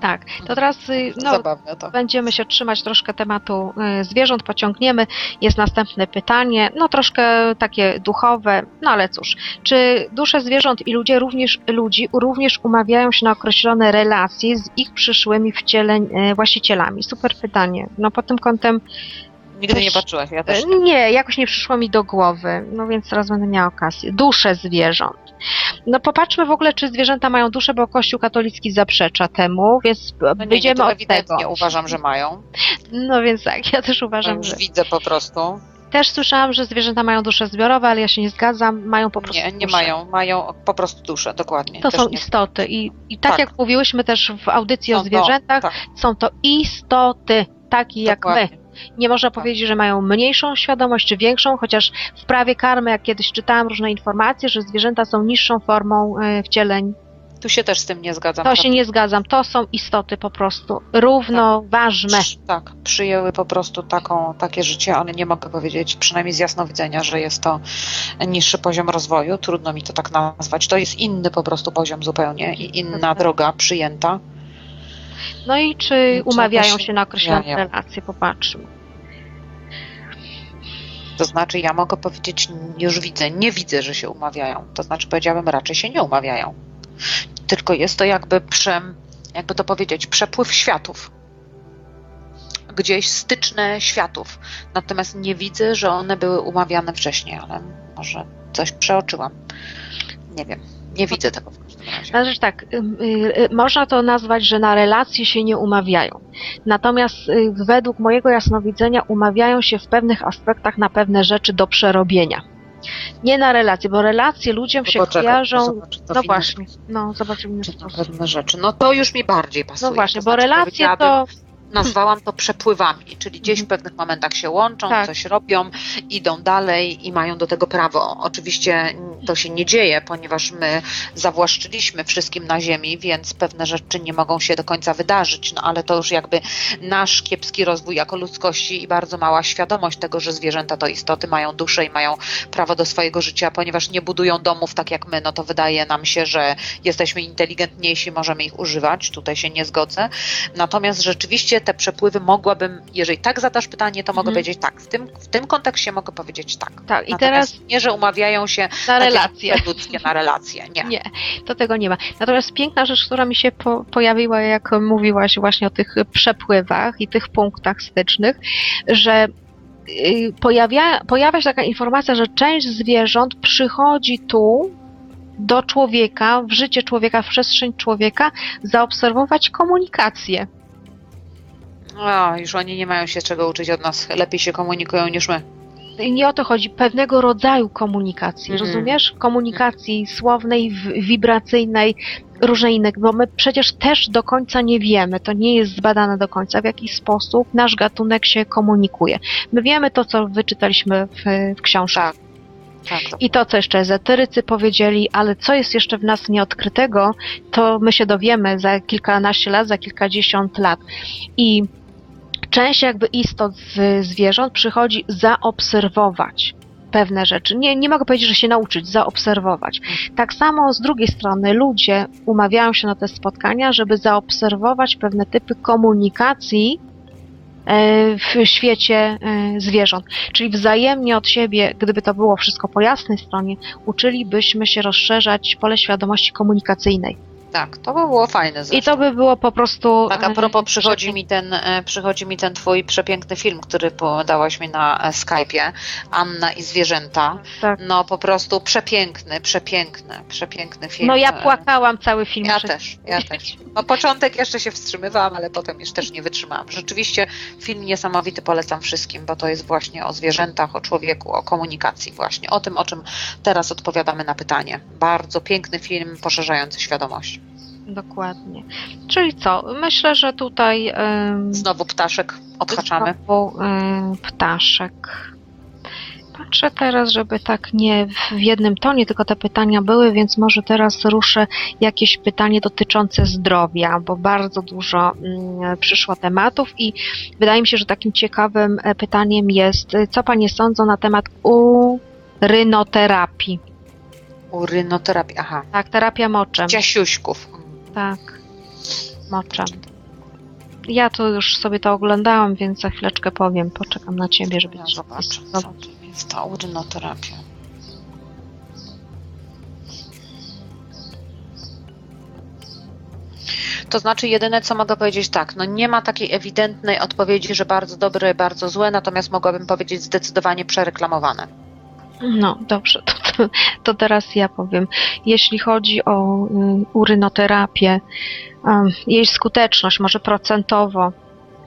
Tak, to teraz y, no, Zabawne to. Będziemy się trzymać troszkę tematu y, zwierząt, pociągniemy. Jest następne pytanie, no troszkę takie duchowe, no ale cóż. Czy dusze zwierząt i ludzie również, ludzi również umawiają się na określone relacje z ich przyszłymi wcieleń, y, właścicielami? Super pytanie. No pod tym kątem Nigdy też- nie patrzyłaś, ja też nie. nie, jakoś nie przyszło mi do głowy, no więc teraz będę miała okazję. Dusze zwierząt. No popatrzmy w ogóle, czy zwierzęta mają duszę, bo Kościół katolicki zaprzecza temu, więc No nie, wyjdziemy to od ewidentnie tego. uważam, że mają. No więc tak, ja też To uważam, już że... widzę po prostu. Też słyszałam, że zwierzęta mają dusze zbiorowe, ale ja się nie zgadzam, mają po prostu Nie, nie duszę. mają, mają po prostu duszę, dokładnie. To Też są nie- istoty i, i tak, Tak. jak mówiłyśmy też w audycji o Są to, zwierzętach, tak. są to istoty, takie jak my. Nie można Tak. powiedzieć, że mają mniejszą świadomość czy większą, chociaż w prawie karmy, jak kiedyś czytałam różne informacje, że zwierzęta są niższą formą e, wcieleń. Tu się też z tym nie zgadzam. To się nie zgadzam. To są istoty po prostu równoważne. Przy- Tak, przyjęły po prostu taką, takie życie, ale nie mogę powiedzieć, przynajmniej z jasnowidzenia, że jest to niższy poziom rozwoju. Trudno mi to tak nazwać. To jest inny po prostu poziom zupełnie i inna Mhm. droga przyjęta. No i czy No, umawiają się na określone umawiają. relacje? Popatrzmy. To znaczy, ja mogę powiedzieć, już widzę, nie widzę, że się umawiają. To znaczy, powiedziałabym, raczej się nie umawiają. Tylko jest to jakby prze, jakby to powiedzieć, przepływ światów. Gdzieś styczne światów. Natomiast nie widzę, że one były umawiane wcześniej, ale może coś przeoczyłam. Nie wiem. Nie widzę tego. Znaczy tak, y, y, można to nazwać, że na relacje się nie umawiają. Natomiast y, według mojego jasnowidzenia umawiają się w pewnych aspektach na pewne rzeczy do przerobienia. Nie na relacje, bo relacje ludziom To się poczekaj, kojarzą. to No właśnie, no zobaczymy Czy sposób. pewne rzeczy. No to już mi bardziej pasuje. No właśnie, To bo znaczy, relacje to nazwałam to przepływami, czyli gdzieś w Mhm. pewnych momentach się łączą, Tak. coś robią, idą dalej i mają do tego prawo. Oczywiście to się nie dzieje, ponieważ my zawłaszczyliśmy wszystkim na ziemi, więc pewne rzeczy nie mogą się do końca wydarzyć, no ale to już jakby nasz kiepski rozwój jako ludzkości i bardzo mała świadomość tego, że zwierzęta to istoty mają duszę i mają prawo do swojego życia, ponieważ nie budują domów tak jak my, no to wydaje nam się, że jesteśmy inteligentniejsi, możemy ich używać, tutaj się nie zgodzę. Natomiast rzeczywiście te przepływy mogłabym, jeżeli tak zadasz pytanie, to mogę Mhm. powiedzieć tak. W tym, w tym kontekście mogę powiedzieć tak. Tak, i Natomiast teraz nie, że umawiają się na relacje. ludzkie na relacje. Nie. Nie, to tego nie ma. Natomiast piękna rzecz, która mi się po, pojawiła, jak mówiłaś właśnie o tych przepływach i tych punktach stycznych, że y, pojawia, pojawia się taka informacja, że część zwierząt przychodzi tu do człowieka, w życie człowieka, w przestrzeń człowieka, zaobserwować komunikację. O, już oni nie mają się czego uczyć od nas. Lepiej się komunikują niż my. I nie o to chodzi, pewnego rodzaju komunikacji, Mhm. rozumiesz? Komunikacji słownej, w- wibracyjnej, różnej innej, bo my przecież też do końca nie wiemy, to nie jest zbadane do końca, w jaki sposób nasz gatunek się komunikuje. My wiemy to, co wyczytaliśmy w, w książkach. Tak, to I to, co jeszcze ezoterycy powiedzieli, ale co jest jeszcze w nas nieodkrytego, to my się dowiemy za kilkanaście lat, za kilkadziesiąt lat. I część jakby istot z zwierząt przychodzi zaobserwować pewne rzeczy. Nie, nie mogę powiedzieć, że się nauczyć, zaobserwować. Tak samo z drugiej strony ludzie umawiają się na te spotkania, żeby zaobserwować pewne typy komunikacji e, w świecie e, zwierząt. Czyli wzajemnie od siebie, gdyby to było wszystko po jasnej stronie, uczylibyśmy się rozszerzać pole świadomości komunikacyjnej. Tak, to by było fajne I zresztą. to by było po prostu. Tak, a e, propos przychodzi mi ten, e, przychodzi mi ten twój przepiękny film, który podałaś mi na e, Skype'ie, Anna i zwierzęta. Tak. No po prostu przepiękny, przepiękny, przepiękny film. No ja E, płakałam cały film. Ja też, ja też. No początek jeszcze się wstrzymywałam, ale potem już też nie wytrzymałam. Rzeczywiście film niesamowity polecam wszystkim, bo to jest właśnie o zwierzętach, o człowieku, o komunikacji właśnie, o tym, o czym teraz odpowiadamy na pytanie. Bardzo piękny film, poszerzający świadomość. Dokładnie. Czyli co? Myślę, że tutaj. Znowu ptaszek odhaczamy. Znowu, ptaszek. Patrzę teraz, żeby tak nie w jednym tonie, tylko te pytania były, więc może teraz ruszę jakieś pytanie dotyczące zdrowia, bo bardzo dużo mm, przyszło tematów i wydaje mi się, że takim ciekawym e, pytaniem jest, y, co Panie sądzą na temat urynoterapii? Urynoterapia, aha. Tak, terapia moczem. Ciasiuśków. Tak, moczem. Ja tu już sobie to oglądałam, więc za chwileczkę powiem. Poczekam na Ciebie, żeby Ja ci zobaczę, to- co to jest ta urynoterapia. To znaczy, jedyne co mogę powiedzieć tak, no nie ma takiej ewidentnej odpowiedzi, że bardzo dobre, bardzo złe, natomiast mogłabym powiedzieć zdecydowanie przereklamowane. No, dobrze, to, to, to teraz ja powiem. Jeśli chodzi o y, urynoterapię, um, jej skuteczność, może procentowo,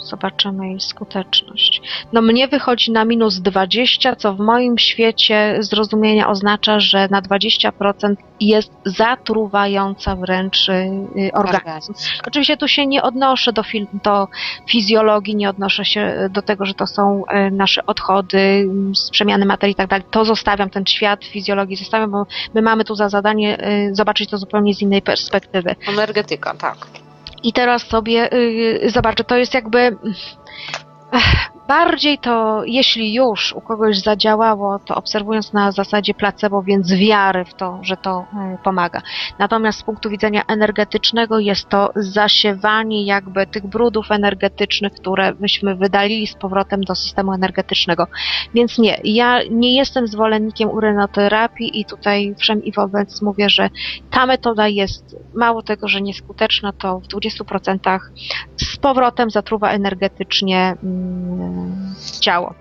zobaczymy jej skuteczność. No mnie wychodzi na minus 20, co w moim świecie zrozumienia oznacza, że na 20% jest zatruwająca wręcz y, y, organizm. Oczywiście tu się nie odnoszę do, do fizjologii, nie odnoszę się do tego, że to są e, nasze odchody m, z przemiany materii i tak dalej. To zostawiam, ten świat fizjologii zostawiam, bo my mamy tu za zadanie e, zobaczyć to zupełnie z innej perspektywy. Energetyka, tak. I teraz sobie y, zobaczę, to jest jakby. Ech, bardziej to, jeśli już u kogoś zadziałało, to obserwując na zasadzie placebo, więc wiary w to, że to y, pomaga. Natomiast z punktu widzenia energetycznego jest to zasiewanie jakby tych brudów energetycznych, które myśmy wydalili z powrotem do systemu energetycznego. Więc nie, ja nie jestem zwolennikiem urynoterapii i tutaj wszem i wobec mówię, że ta metoda jest mało tego, że nieskuteczna, to w 20% z powrotem zatruwa energetycznie mm, ciało.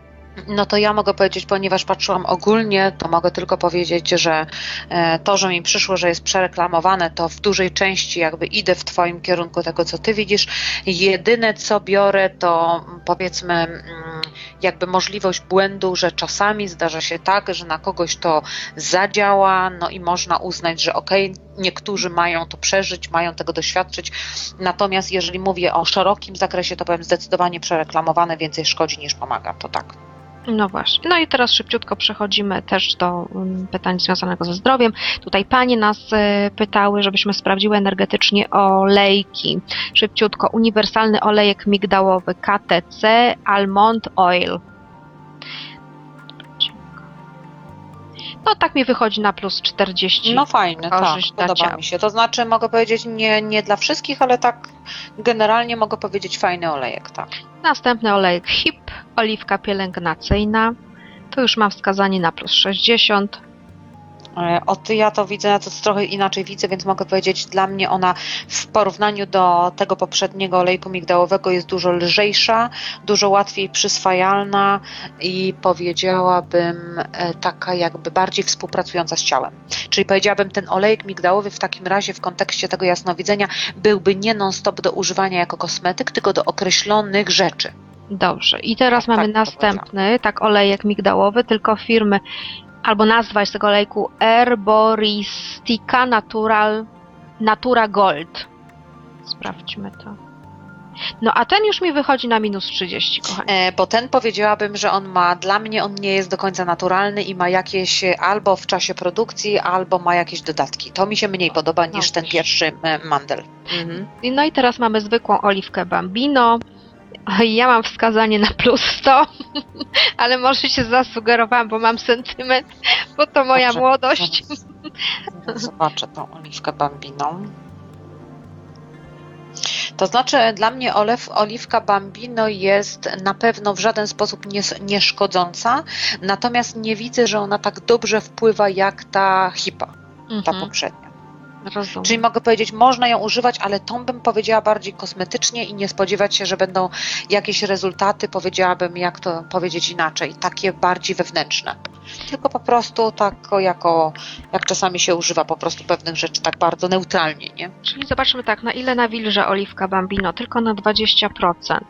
No to ja mogę powiedzieć, ponieważ patrzyłam ogólnie, to mogę tylko powiedzieć, że e, to, że mi przyszło, że jest przereklamowane, to w dużej części jakby idę w Twoim kierunku tego, co Ty widzisz. Jedyne, co biorę, to powiedzmy mm, jakby możliwość błędu, że czasami zdarza się tak, że na kogoś to zadziała, no i można uznać, że okej, niektórzy mają to przeżyć, mają tego doświadczyć, natomiast jeżeli mówię o szerokim zakresie, to powiem zdecydowanie przereklamowane, więcej szkodzi niż pomaga, to tak. No właśnie. No i teraz szybciutko przechodzimy też do mm, pytań związanego ze zdrowiem. Tutaj panie nas e, pytały, żebyśmy sprawdziły energetycznie olejki. Szybciutko. Uniwersalny olejek migdałowy KTC Almond Oil. No tak mi wychodzi na plus 40. No fajne, tak, podoba ciała. mi się. To znaczy mogę powiedzieć nie, nie dla wszystkich, ale tak generalnie mogę powiedzieć fajny olejek, tak. Następny olejek HIP, oliwka pielęgnacyjna. Tu już mam wskazanie na plus 60. E, O ty ja to widzę, ja to trochę inaczej widzę, więc mogę powiedzieć, dla mnie ona w porównaniu do tego poprzedniego olejku migdałowego jest dużo lżejsza, dużo łatwiej przyswajalna i powiedziałabym e, taka jakby bardziej współpracująca z ciałem. Czyli powiedziałabym ten olejek migdałowy w takim razie w kontekście tego jasnowidzenia byłby nie non-stop do używania jako kosmetyk, tylko do określonych rzeczy. Dobrze. I teraz Tak, mamy następny, tak olejek migdałowy, tylko firmy, albo nazwa jest tego olejku Herboristica Natural, Natura Gold. Sprawdźmy to. No a ten już mi wychodzi na minus 30, kochani. E, bo ten powiedziałabym, że on ma, dla mnie on nie jest do końca naturalny i ma jakieś e, albo w czasie produkcji, albo ma jakieś dodatki. To mi się mniej podoba No niż ten właśnie. pierwszy e, mandel. Mhm. No i teraz mamy zwykłą oliwkę Bambino. Ja mam wskazanie na plus 100, ale może się zasugerowałam, bo mam sentyment, bo to moja Dobrze. młodość. Zaraz Zobaczę tą oliwkę bambiną. To znaczy, dla mnie olew, oliwka bambino jest na pewno w żaden sposób nie, nieszkodząca, natomiast nie widzę, że ona tak dobrze wpływa jak ta hipa, ta Mhm, poprzednia. Rozumiem. Czyli mogę powiedzieć, można ją używać, ale tą bym powiedziała bardziej kosmetycznie i nie spodziewać się, że będą jakieś rezultaty, powiedziałabym, jak to powiedzieć inaczej, takie bardziej wewnętrzne. Tylko po prostu tak jako, jak czasami się używa po prostu pewnych rzeczy tak bardzo neutralnie, nie? Czyli zobaczmy tak, na ile nawilża oliwka Bambino? Tylko na 20%.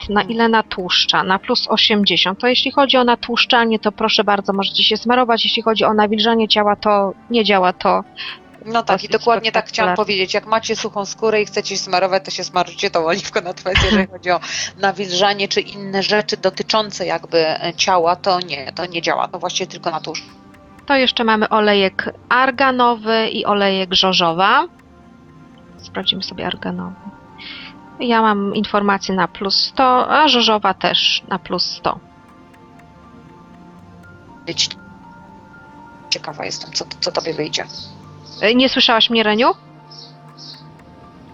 Na ile natłuszcza? Na plus 80. To jeśli chodzi o natłuszczanie, to proszę bardzo, możecie się smarować. Jeśli chodzi o nawilżanie ciała, to nie działa to. No tak, i dokładnie tak chciałam powiedzieć. Jak macie suchą skórę i chcecie się smarować, to się smarujcie tą oliwką na twarz. Jeżeli chodzi o nawilżanie czy inne rzeczy dotyczące jakby e, ciała, to nie, to nie działa. To właściwie tylko na tłuszcz. To jeszcze mamy olejek arganowy i olejek żożowa. Sprawdzimy sobie arganowy. Ja mam informację na plus 100, a żożowa też na plus 100. Być- Ciekawa jestem, co, co tobie wyjdzie. E, Nie słyszałaś mnie, Reniu?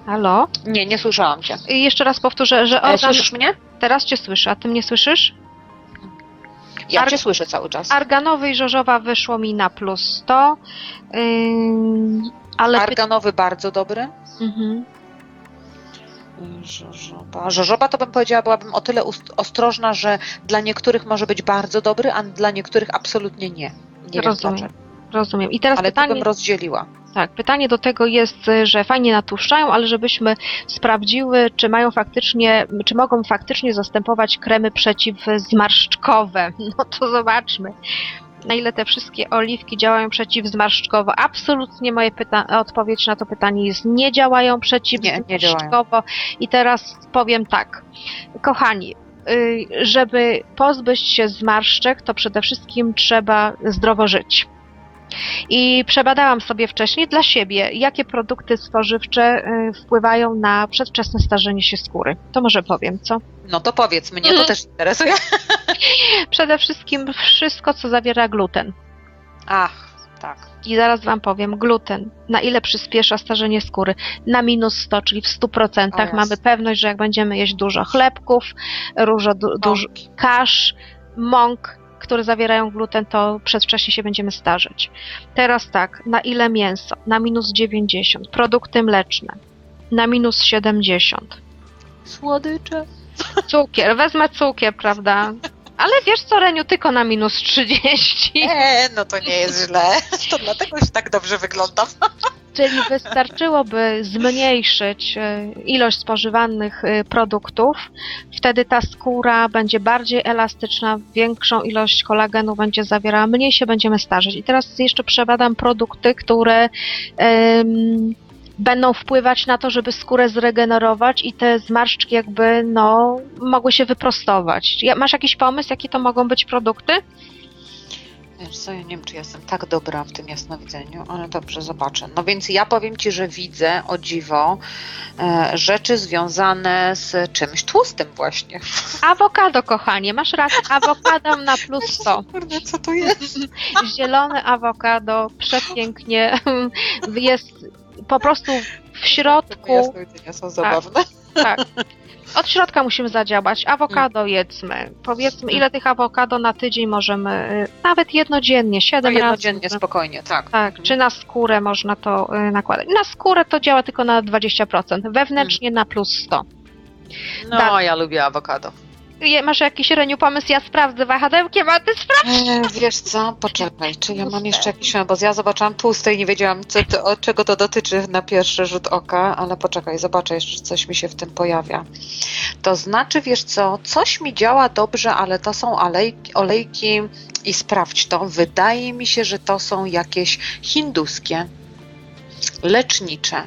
Halo? Nie, nie słyszałam cię. I jeszcze raz powtórzę, że E, organ... słyszysz mnie? Teraz cię słyszę, a ty mnie słyszysz? Ja Ar- cię słyszę cały czas. Arganowy i żożowa wyszło mi na plus 100. Ym, ale. py- Arganowy bardzo dobry. Mhm. Żożoba. Żożoba to bym powiedziała, byłabym o tyle ust- ostrożna, że dla niektórych może być bardzo dobry, a dla niektórych absolutnie nie. Nie wiem Rozumiem. dlaczego. Rozumiem. I teraz Ale to pytanie, bym rozdzieliła. tak, pytanie do tego jest, y, że fajnie natłuszczają, ale żebyśmy sprawdziły, czy mają faktycznie, czy mogą faktycznie zastępować kremy przeciwzmarszczkowe. No to zobaczmy. Na ile te wszystkie oliwki działają przeciwzmarszczkowo? Absolutnie moje pyta- odpowiedź na to pytanie jest nie działają przeciwzmarszczkowo. I teraz powiem tak. Kochani, y, żeby pozbyć się zmarszczek, to przede wszystkim trzeba zdrowo żyć. I przebadałam sobie wcześniej dla siebie, jakie produkty spożywcze y, wpływają na przedwczesne starzenie się skóry. To może powiem, co? No to powiedz, mnie to Mhm. też interesuje. Przede wszystkim wszystko, co zawiera gluten. Ach, tak. I zaraz Wam powiem, gluten, na ile przyspiesza starzenie skóry? Na minus 100, czyli w 100% O mamy pewność, że jak będziemy jeść dużo chlebków, dużo, du, dużo kasz, mąk, które zawierają gluten, to przedwcześnie się będziemy starzeć. Teraz tak, na ile mięso? Na minus 90. Produkty mleczne na minus 70. Słodycze. Cukier, wezmę cukier, prawda? Ale wiesz co, Reniu, tylko na minus 30. Nie, no to nie jest źle. To dlatego się tak dobrze wyglądam. Czyli wystarczyłoby zmniejszyć e, ilość spożywanych e, produktów, wtedy ta skóra będzie bardziej elastyczna, większą ilość kolagenu będzie zawierała, mniej się będziemy starzeć. I teraz jeszcze przebadam produkty, które em, będą wpływać na to, żeby skórę zregenerować i te zmarszczki jakby no mogły się wyprostować. Masz jakiś pomysł, jakie to mogą być produkty? Wiesz co, ja nie wiem, czy jestem tak dobra w tym jasnowidzeniu, ale dobrze, zobaczę. No więc ja powiem Ci, że widzę, o dziwo, e, rzeczy związane z czymś tłustym właśnie. Awokado, kochanie, masz rację, awokado na plus 100. Kurde, co to jest? Zielone awokado, przepięknie, jest po prostu w środku, Jasnowidzenia są zabawne. tak. Od środka musimy zadziałać. Awokado jedzmy. Powiedzmy, ile tych awokado na tydzień możemy, y, nawet jednodziennie, No, 7 razy. jednodziennie, spokojnie, tak. Tak, czy na skórę można to y, nakładać. Na skórę to działa tylko na 20%, wewnętrznie na plus 100. No, Tak. ja lubię awokado. Je- Masz jakiś Reniu pomysł? Ja sprawdzę wahadełkiem, a ty sprawdź. E, wiesz co, poczekaj, czy ja mam jeszcze jakiś, bo ja zobaczyłam tłuste i nie wiedziałam, co to, od czego to dotyczy na pierwszy rzut oka, ale poczekaj, zobaczę jeszcze, coś mi się w tym pojawia. To znaczy, wiesz co, coś mi działa dobrze, ale to są olejki, olejki i sprawdź to, wydaje mi się, że to są jakieś hinduskie, lecznicze.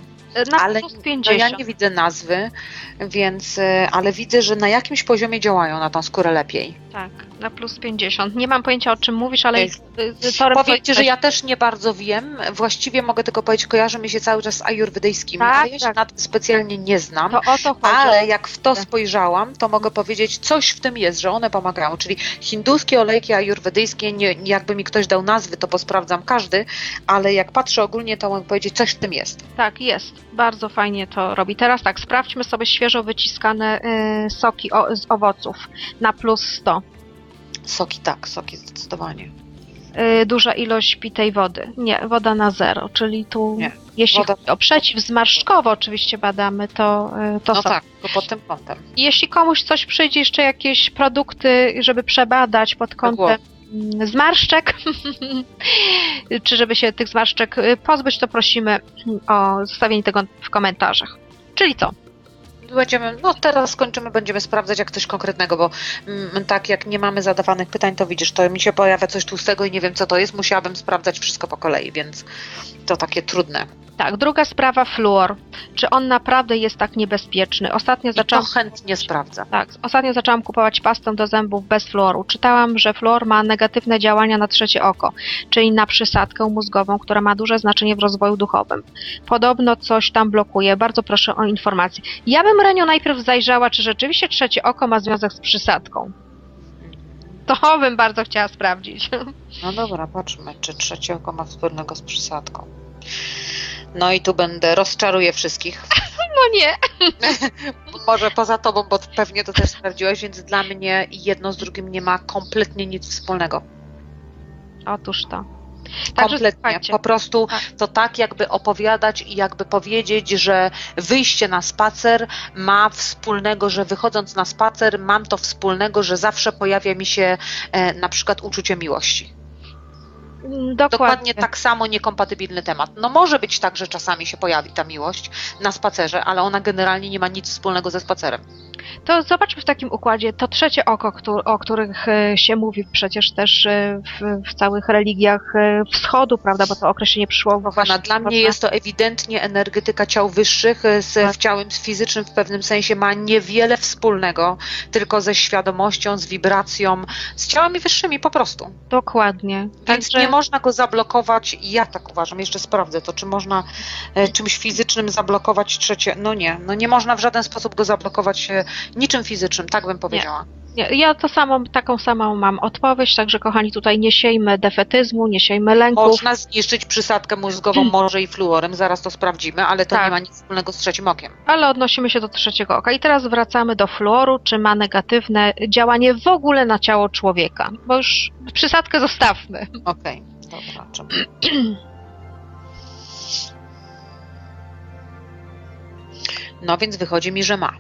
Na ale plus no 50. ja nie widzę nazwy, więc, e, ale widzę, że na jakimś poziomie działają na tą skórę lepiej. Tak, na plus 50. Nie mam pojęcia o czym mówisz, ale Jest. torem Powiem Ci, że ja też nie bardzo wiem. Właściwie mogę tylko powiedzieć, kojarzy mi się cały czas z ajurwedyjskimi, Tak, ja się tak. na tym specjalnie nie znam. To o to chodzi. Ale jak w to Tak. spojrzałam, to mogę powiedzieć, coś w tym jest, że one pomagają. Czyli hinduskie olejki ajurwedyjskie, nie, jakby mi ktoś dał nazwy, to posprawdzam każdy, ale jak patrzę ogólnie, to mogę powiedzieć, coś w tym jest. Tak, jest. Bardzo fajnie to robi. Teraz tak, sprawdźmy sobie świeżo wyciskane y, soki o, z owoców na plus 100. Soki tak, soki zdecydowanie. Y, duża ilość pitej wody. Nie, woda na zero, czyli tu Nie, jeśli woda- chodzi o przeciwzmarszczkowo oczywiście badamy, to, y, to no są. tak, to pod tym kątem. Jeśli komuś coś przyjdzie, jeszcze jakieś produkty, żeby przebadać pod kątem zmarszczek, czy żeby się tych zmarszczek y, pozbyć, to prosimy o zostawienie tego w komentarzach. Czyli co? Będziemy, no teraz skończymy, będziemy sprawdzać jak coś konkretnego, bo mm, tak jak nie mamy zadawanych pytań, to widzisz, to mi się pojawia coś tłustego i nie wiem co to jest, musiałabym sprawdzać wszystko po kolei, więc to takie trudne. Tak, druga sprawa, fluor. Czy on naprawdę jest tak niebezpieczny? Ostatnio I to zaczęłam, chętnie sprawdzę. tak, ostatnio zaczęłam kupować pastę do zębów bez fluoru. Czytałam, że fluor ma negatywne działania na trzecie oko, czyli na przysadkę mózgową, która ma duże znaczenie w rozwoju duchowym. Podobno coś tam blokuje. Bardzo proszę o informację. Ja bym, Renio, najpierw zajrzała, czy rzeczywiście trzecie oko ma związek z przysadką. To bym bardzo chciała sprawdzić. No dobra, patrzmy, czy trzecie oko ma wspólnego z przysadką. No i tu będę, rozczaruję wszystkich. No nie. Może poza tobą, bo pewnie to też sprawdziłaś, więc dla mnie jedno z drugim nie ma kompletnie nic wspólnego. Otóż to. Także Kompletnie. słuchajcie. Po prostu Tak. to tak jakby opowiadać i jakby powiedzieć, że wyjście na spacer ma wspólnego, że wychodząc na spacer mam to wspólnego, że zawsze pojawia mi się e, na przykład uczucie miłości. Mm, Dokładnie tak samo niekompatybilny temat. No może być tak, że czasami się pojawi ta miłość na spacerze, ale ona generalnie nie ma nic wspólnego ze spacerem. To zobaczmy w takim układzie to trzecie oko, któ- o których e, się mówi przecież też e, w, w całych religiach e, wschodu, prawda, bo to określenie przyszło właśnie Kochana, dla mnie jest to ewidentnie energetyka ciał wyższych z Tak. ciałem fizycznym w pewnym sensie ma niewiele wspólnego, tylko ze świadomością, z wibracją, z ciałami wyższymi po prostu. Dokładnie. Więc Także nie można go zablokować, ja tak uważam, jeszcze sprawdzę to, czy można e, czymś fizycznym zablokować trzecie, no nie, no nie można w żaden sposób go zablokować e, niczym fizycznym, tak bym powiedziała. nie, ja to samą, taką samą mam odpowiedź, także kochani, tutaj nie siejmy defetyzmu, nie siejmy lęków. Można zniszczyć przysadkę mózgową może i fluorem, zaraz to sprawdzimy, ale to Tak. nie ma nic wspólnego z trzecim okiem. Ale odnosimy się do trzeciego oka. I teraz wracamy do fluoru, czy ma negatywne działanie w ogóle na ciało człowieka. Bo już przysadkę zostawmy. Okej, dobra. Czemu? No więc wychodzi mi, że ma.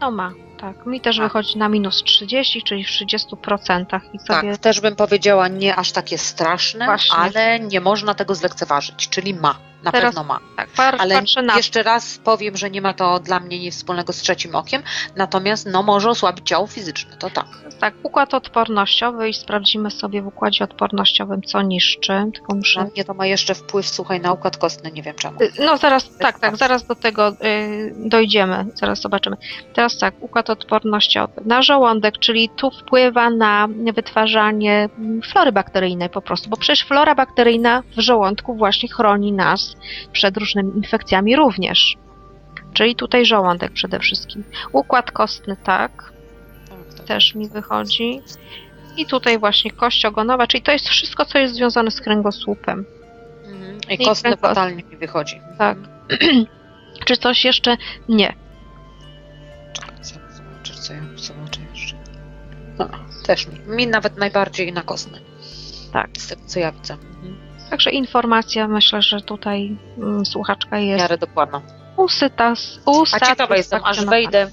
No ma, tak. Mi też Ma. wychodzi na minus 30, czyli w 30% i sobie Tak, też bym powiedziała nie aż takie straszne, Właśnie. ale nie można tego zlekceważyć, czyli ma. Na Teraz- pewno ma. Tak, par, Ale na jeszcze raz powiem, że nie ma to dla mnie nic wspólnego z trzecim okiem, natomiast no może osłabić ciało fizyczne, to tak. tak, układ odpornościowy i sprawdzimy sobie w układzie odpornościowym, co niszczy. Tylko muszę. mnie to ma jeszcze wpływ, słuchaj, na układ kostny, nie wiem czemu. Y, No zaraz, tak, tak, tak. zaraz do tego y, dojdziemy, zaraz zobaczymy. Teraz tak, układ odpornościowy. Na żołądek, czyli tu wpływa na wytwarzanie flory bakteryjnej po prostu, bo przecież flora bakteryjna w żołądku właśnie chroni nas przed różnymi infekcjami również. Czyli tutaj żołądek przede wszystkim. Układ kostny, tak, Tak, tak. też mi wychodzi. I tutaj właśnie kość ogonowa, czyli to jest wszystko, co jest związane z kręgosłupem. Mhm. I I kostny kręgosłup. fatalnie mi wychodzi. Tak. Czy coś jeszcze? Nie. Zobaczę, co ja zobaczę jeszcze. No, też mi. Mi nawet najbardziej na kostny. Tak. Z tego, co ja widzę. Mhm. Także informacja, myślę, że tutaj mm, słuchaczka jest miarę dokładna. usyta, A ciekawa jestem, aż wejdę,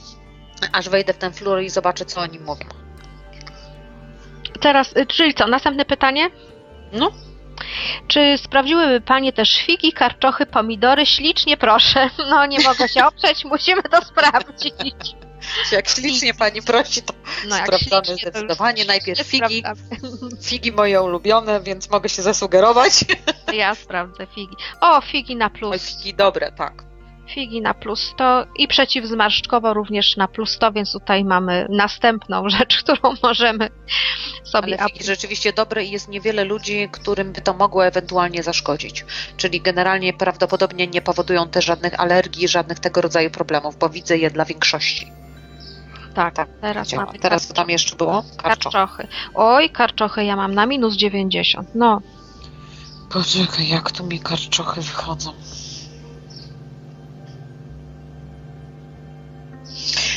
aż wejdę w ten flur i zobaczę, co o nim mówią. Teraz, y, czyli co, następne pytanie? No. Czy sprawdziłyby Panie też figi, karczochy, pomidory? Ślicznie proszę. No nie mogę się oprzeć, musimy to sprawdzić. Jak ślicznie pani prosi, to No, Sprawdzamy zdecydowanie. Najpierw figi. figi moje ulubione, więc mogę się zasugerować. Ja sprawdzę figi. O, figi na plus. figi dobre, tak. Figi na plus 100 i przeciwzmarszczkowo również na plus 100, więc tutaj mamy następną rzecz, którą możemy sobie Ale figi rzeczywiście dobre i jest niewiele ludzi, którym by to mogło ewentualnie zaszkodzić. Czyli generalnie prawdopodobnie nie powodują też żadnych alergii, żadnych tego rodzaju problemów, bo widzę je dla większości. Tak, Tak, teraz mamy Teraz co tam jeszcze było? Karczo. karczochy. Oj, karczochy ja mam na minus 90. No, Poczekaj, jak tu mi karczochy wychodzą.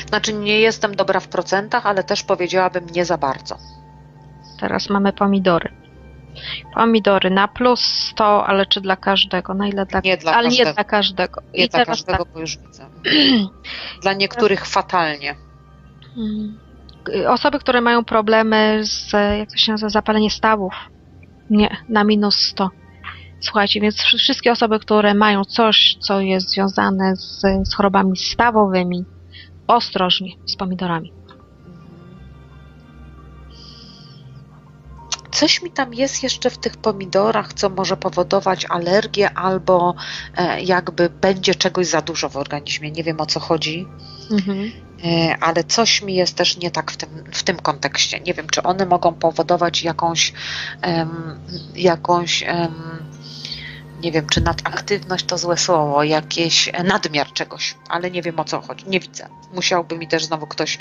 Znaczy nie jestem dobra w procentach, ale też powiedziałabym nie za bardzo. teraz mamy pomidory. Pomidory na plus 100, ale czy dla każdego? Na ile dla Nie dla Ale każdego. nie dla każdego. Nie I dla każdego, bo już widzę. Dla niektórych fatalnie. Mm. Osoby, które mają problemy z, jak to się nazywa, zapalenie stawów. Nie, na minus 100. Słuchajcie, więc wszy- wszystkie osoby, które mają coś, co jest związane z, z chorobami stawowymi, ostrożnie z pomidorami. Coś mi tam jest jeszcze w tych pomidorach, co może powodować alergię albo e, jakby będzie czegoś za dużo w organizmie. Nie wiem o co chodzi, e, ale coś mi jest też nie tak w tym, w tym kontekście. Nie wiem, czy one mogą powodować jakąś, jakąś nie wiem, czy nadaktywność to złe słowo, jakieś e, nadmiar czegoś, ale nie wiem o co chodzi. Nie widzę. Musiałby mi też znowu ktoś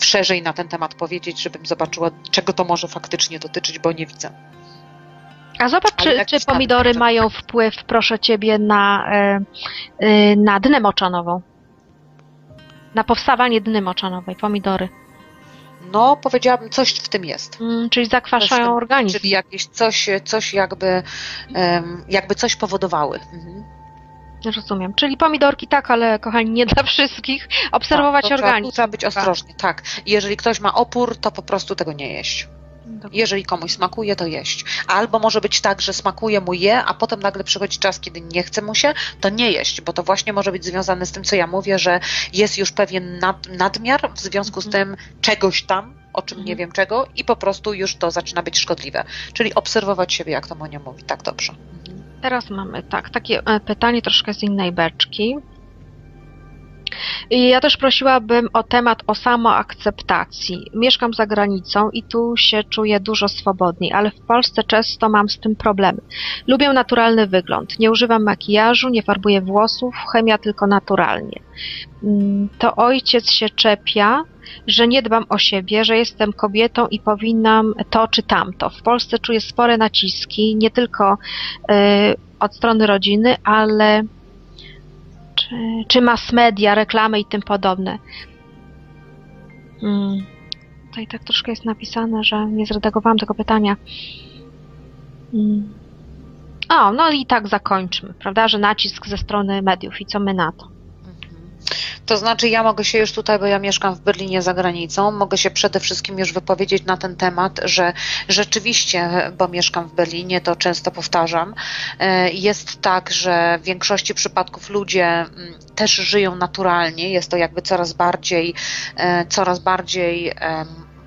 szerzej na ten temat powiedzieć, żebym zobaczyła, czego to może faktycznie dotyczyć, bo nie widzę. A zobacz, czy, jakiś czy pomidory nadmiar, mają wpływ, proszę ciebie, na, e, e, na dnę moczanową. Na powstawanie dny moczanowej, pomidory. No, powiedziałabym, coś w tym jest. Mm, czyli zakwaszają tym- organizm. Czyli jakieś coś, coś jakby, jakby coś powodowały. Mhm. Rozumiem. Czyli pomidorki tak, ale kochani, nie dla wszystkich. Obserwować Tak, trzeba- organizm. tu Trzeba być ostrożnie, tak. Jeżeli ktoś ma opór, to po prostu tego nie jeść. Dokładnie. Jeżeli komuś smakuje, to jeść. Albo może być tak, że smakuje mu je, a potem nagle przychodzi czas, kiedy nie chce mu się, to nie jeść, bo to właśnie może być związane z tym, co ja mówię, że jest już pewien nad, nadmiar w związku z Mhm. tym czegoś tam, o czym nie Mhm. wiem czego, i po prostu już to zaczyna być szkodliwe. Czyli obserwować siebie, jak to Monia mówi, tak dobrze. Mhm. Teraz mamy tak, takie e, pytanie troszkę z innej beczki. I ja też prosiłabym o temat o samoakceptacji. Mieszkam za granicą i tu się czuję dużo swobodniej, ale w Polsce często mam z tym problemy. Lubię naturalny wygląd. Nie używam makijażu, nie farbuję włosów, chemia tylko naturalnie. Mm, To ojciec się czepia, że nie dbam o siebie, że jestem kobietą i powinnam to czy tamto. W Polsce czuję spore naciski, nie tylko y, od strony rodziny, ale czy, mass media, reklamy i tym podobne. Mm. Tutaj tak troszkę jest napisane, że nie zredagowałam tego pytania. Mm. O, no i tak zakończmy, prawda, że nacisk ze strony mediów i co my na to. To znaczy, ja mogę się już tutaj, bo ja mieszkam w Berlinie za granicą, mogę się przede wszystkim już wypowiedzieć na ten temat, że rzeczywiście, bo mieszkam w Berlinie, to często powtarzam, e, jest tak, że w większości przypadków ludzie mm, też żyją naturalnie, jest to jakby coraz bardziej, e, coraz bardziej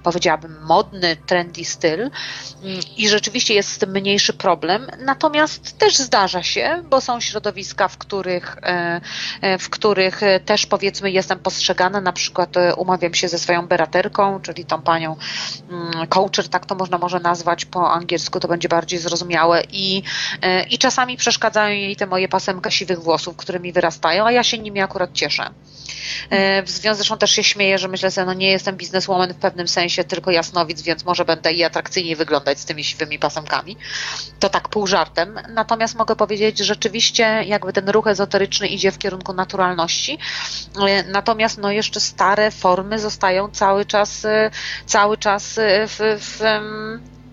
powiedziałabym, modny, trendy styl mm, i rzeczywiście jest z tym mniejszy problem. Natomiast też zdarza się, bo są środowiska, w których, e, e, w których też powiedzmy jestem postrzegana, na przykład e, umawiam się ze swoją beraterką, czyli tą panią mm, coacher, tak to można może nazwać po angielsku, to będzie bardziej zrozumiałe i, i czasami przeszkadzają jej te moje pasemka siwych włosów, które mi wyrastają, a ja się nimi akurat cieszę. W związku zresztą też się śmieję, że myślę sobie, no nie jestem bizneswoman w pewnym sensie, tylko jasnowic, więc może będę i atrakcyjniej wyglądać z tymi siwymi pasemkami. To tak pół żartem. Natomiast mogę powiedzieć, że rzeczywiście jakby ten ruch ezoteryczny idzie w kierunku naturalności. Natomiast no jeszcze stare formy zostają cały czas, cały czas w, w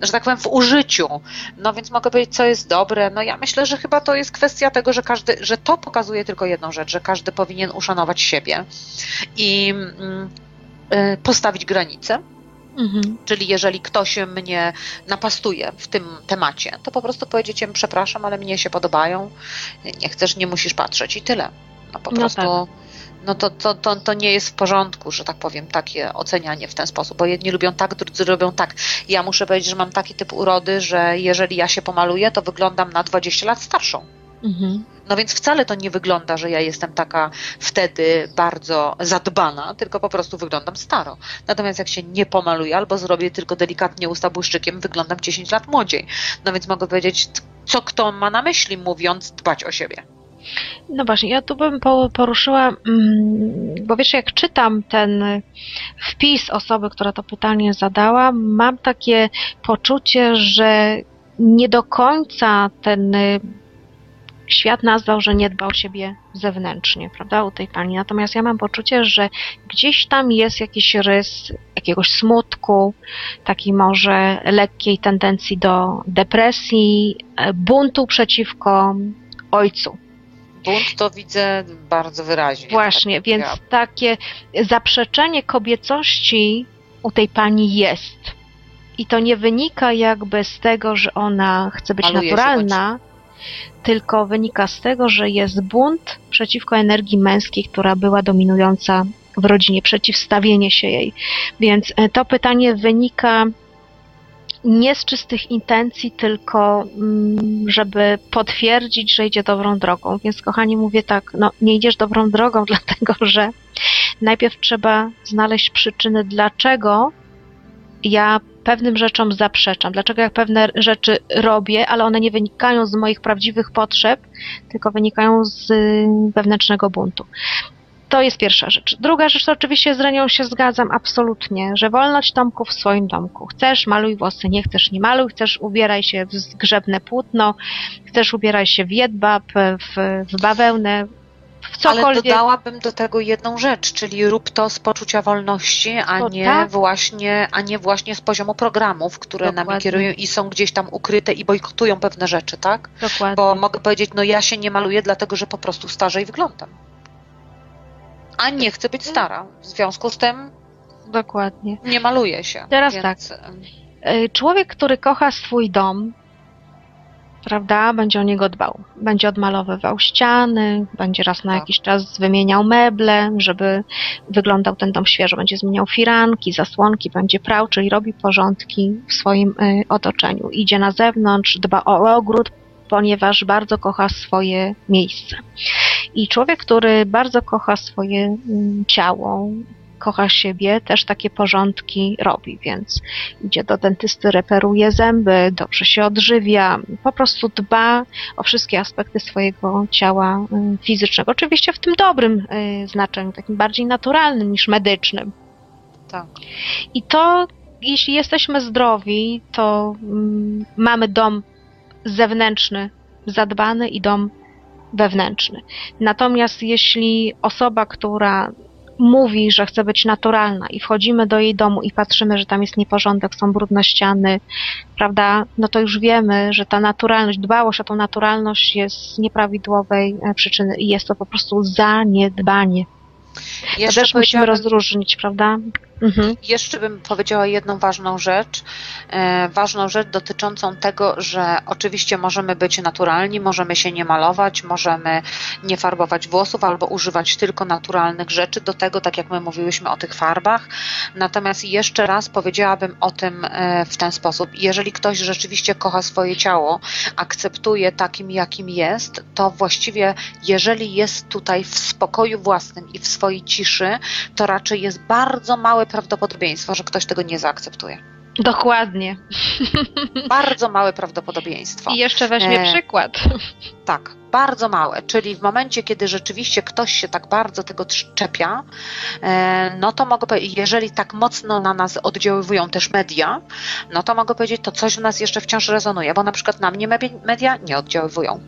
że tak powiem, w użyciu. No więc mogę powiedzieć, co jest dobre. No ja myślę, że chyba to jest kwestia tego, że każdy, że to pokazuje tylko jedną rzecz, że każdy powinien uszanować siebie i mm, y, postawić granice. Mhm. Czyli jeżeli ktoś mnie napastuje w tym temacie, to po prostu powiedzieć przepraszam, ale mnie się podobają, nie chcesz, nie musisz patrzeć i tyle. No po no prostu tak no to, to, to, to nie jest w porządku, że tak powiem, takie ocenianie w ten sposób, bo jedni lubią tak, drudzy robią tak. Ja muszę powiedzieć, że mam taki typ urody, że jeżeli ja się pomaluję, to wyglądam na 20 lat starszą. Mhm. No więc wcale to nie wygląda, że ja jestem taka wtedy bardzo zadbana, tylko po prostu wyglądam staro. Natomiast jak się nie pomaluję albo zrobię tylko delikatnie usta błyszczykiem, wyglądam 10 lat młodziej. No więc mogę powiedzieć, co kto ma na myśli, mówiąc dbać o siebie. No właśnie, ja tu bym poruszyła, mm, bo wiesz, jak czytam ten wpis osoby, która to pytanie zadała, mam takie poczucie, że nie do końca ten świat nazwał, że nie dba o siebie zewnętrznie, prawda, u tej pani. Natomiast ja mam poczucie, że gdzieś tam jest jakiś rys jakiegoś smutku, takiej może lekkiej tendencji do depresji, buntu przeciwko ojcu bunt to widzę bardzo wyraźnie. Właśnie, tak więc ja... takie zaprzeczenie kobiecości u tej pani jest. I to nie wynika jakby z tego, że ona chce być Maluje naturalna, tylko wynika z tego, że jest bunt przeciwko energii męskiej, która była dominująca w rodzinie, przeciwstawienie się jej. Więc e, to pytanie wynika nie z czystych intencji, tylko mm, żeby potwierdzić, że idzie dobrą drogą. Więc kochani, mówię tak, no nie idziesz dobrą drogą, dlatego że najpierw trzeba znaleźć przyczyny, dlaczego ja pewnym rzeczom zaprzeczam, dlaczego ja pewne rzeczy robię, ale one nie wynikają z moich prawdziwych potrzeb, tylko wynikają z wewnętrznego buntu. To jest pierwsza rzecz. Druga rzecz to oczywiście z Renią się zgadzam absolutnie, że wolność Tomku w swoim domku. Chcesz, maluj włosy, nie chcesz, nie maluj, chcesz, ubieraj się w zgrzebne płótno, chcesz, ubieraj się w jedbab, w, w bawełnę, Cokolwiek. Ale dodałabym do tego jedną rzecz, czyli rób to z poczucia wolności, a to nie tak? właśnie, a nie właśnie z poziomu programów, które Dokładnie. nami kierują i są gdzieś tam ukryte i bojkotują pewne rzeczy, tak? Dokładnie. Bo mogę powiedzieć, no ja się nie maluję, dlatego że po prostu starzej wyglądam a nie chcę być stara. W związku z tym Dokładnie. nie maluję się. Teraz więc... tak. E, człowiek, który kocha swój dom, prawda, będzie o niego dbał. Będzie odmalowywał ściany, będzie raz na tak. jakiś czas wymieniał meble, żeby wyglądał ten dom świeżo, będzie zmieniał firanki, zasłonki, będzie prał, czyli robi porządki w swoim y, otoczeniu. Idzie na zewnątrz, dba o ogród, ponieważ bardzo kocha swoje miejsce. I człowiek, który bardzo kocha swoje mm, ciało, kocha siebie, też takie porządki robi, więc idzie do dentysty, reperuje zęby, dobrze się odżywia, po prostu dba o wszystkie aspekty swojego ciała mm, fizycznego. Oczywiście w tym dobrym y, znaczeniu, takim bardziej naturalnym niż medycznym. Tak. I to, jeśli jesteśmy zdrowi, to mm, mamy dom zewnętrzny zadbany i dom wewnętrzny. Natomiast jeśli osoba, która mówi, że chce być naturalna i wchodzimy do jej domu i patrzymy, że tam jest nieporządek, są brudne ściany, prawda, no to już wiemy, że ta naturalność, dbałość o tą naturalność jest z nieprawidłowej e, przyczyny i jest to po prostu zaniedbanie. To Jeszcze też musimy rozróżnić, prawda? Mhm. Jeszcze bym powiedziała jedną ważną rzecz, e, ważną rzecz dotyczącą tego, że oczywiście możemy być naturalni, możemy się nie malować, możemy nie farbować włosów albo używać tylko naturalnych rzeczy, do tego tak jak my mówiłyśmy o tych farbach. Natomiast jeszcze raz powiedziałabym o tym e, w ten sposób. Jeżeli ktoś rzeczywiście kocha swoje ciało, akceptuje takim jakim jest, to właściwie jeżeli jest tutaj w spokoju własnym i w swojej ciszy, to raczej jest bardzo małe prawdopodobieństwo, że ktoś tego nie zaakceptuje. Dokładnie. Bardzo małe prawdopodobieństwo. I jeszcze weźmie E, przykład. Tak, bardzo małe. Czyli w momencie, kiedy rzeczywiście ktoś się tak bardzo tego czepia, e, no to mogę powiedzieć, jeżeli tak mocno na nas oddziaływują też media, no to mogę powiedzieć, to coś w nas jeszcze wciąż rezonuje, bo na przykład na mnie media nie oddziaływują.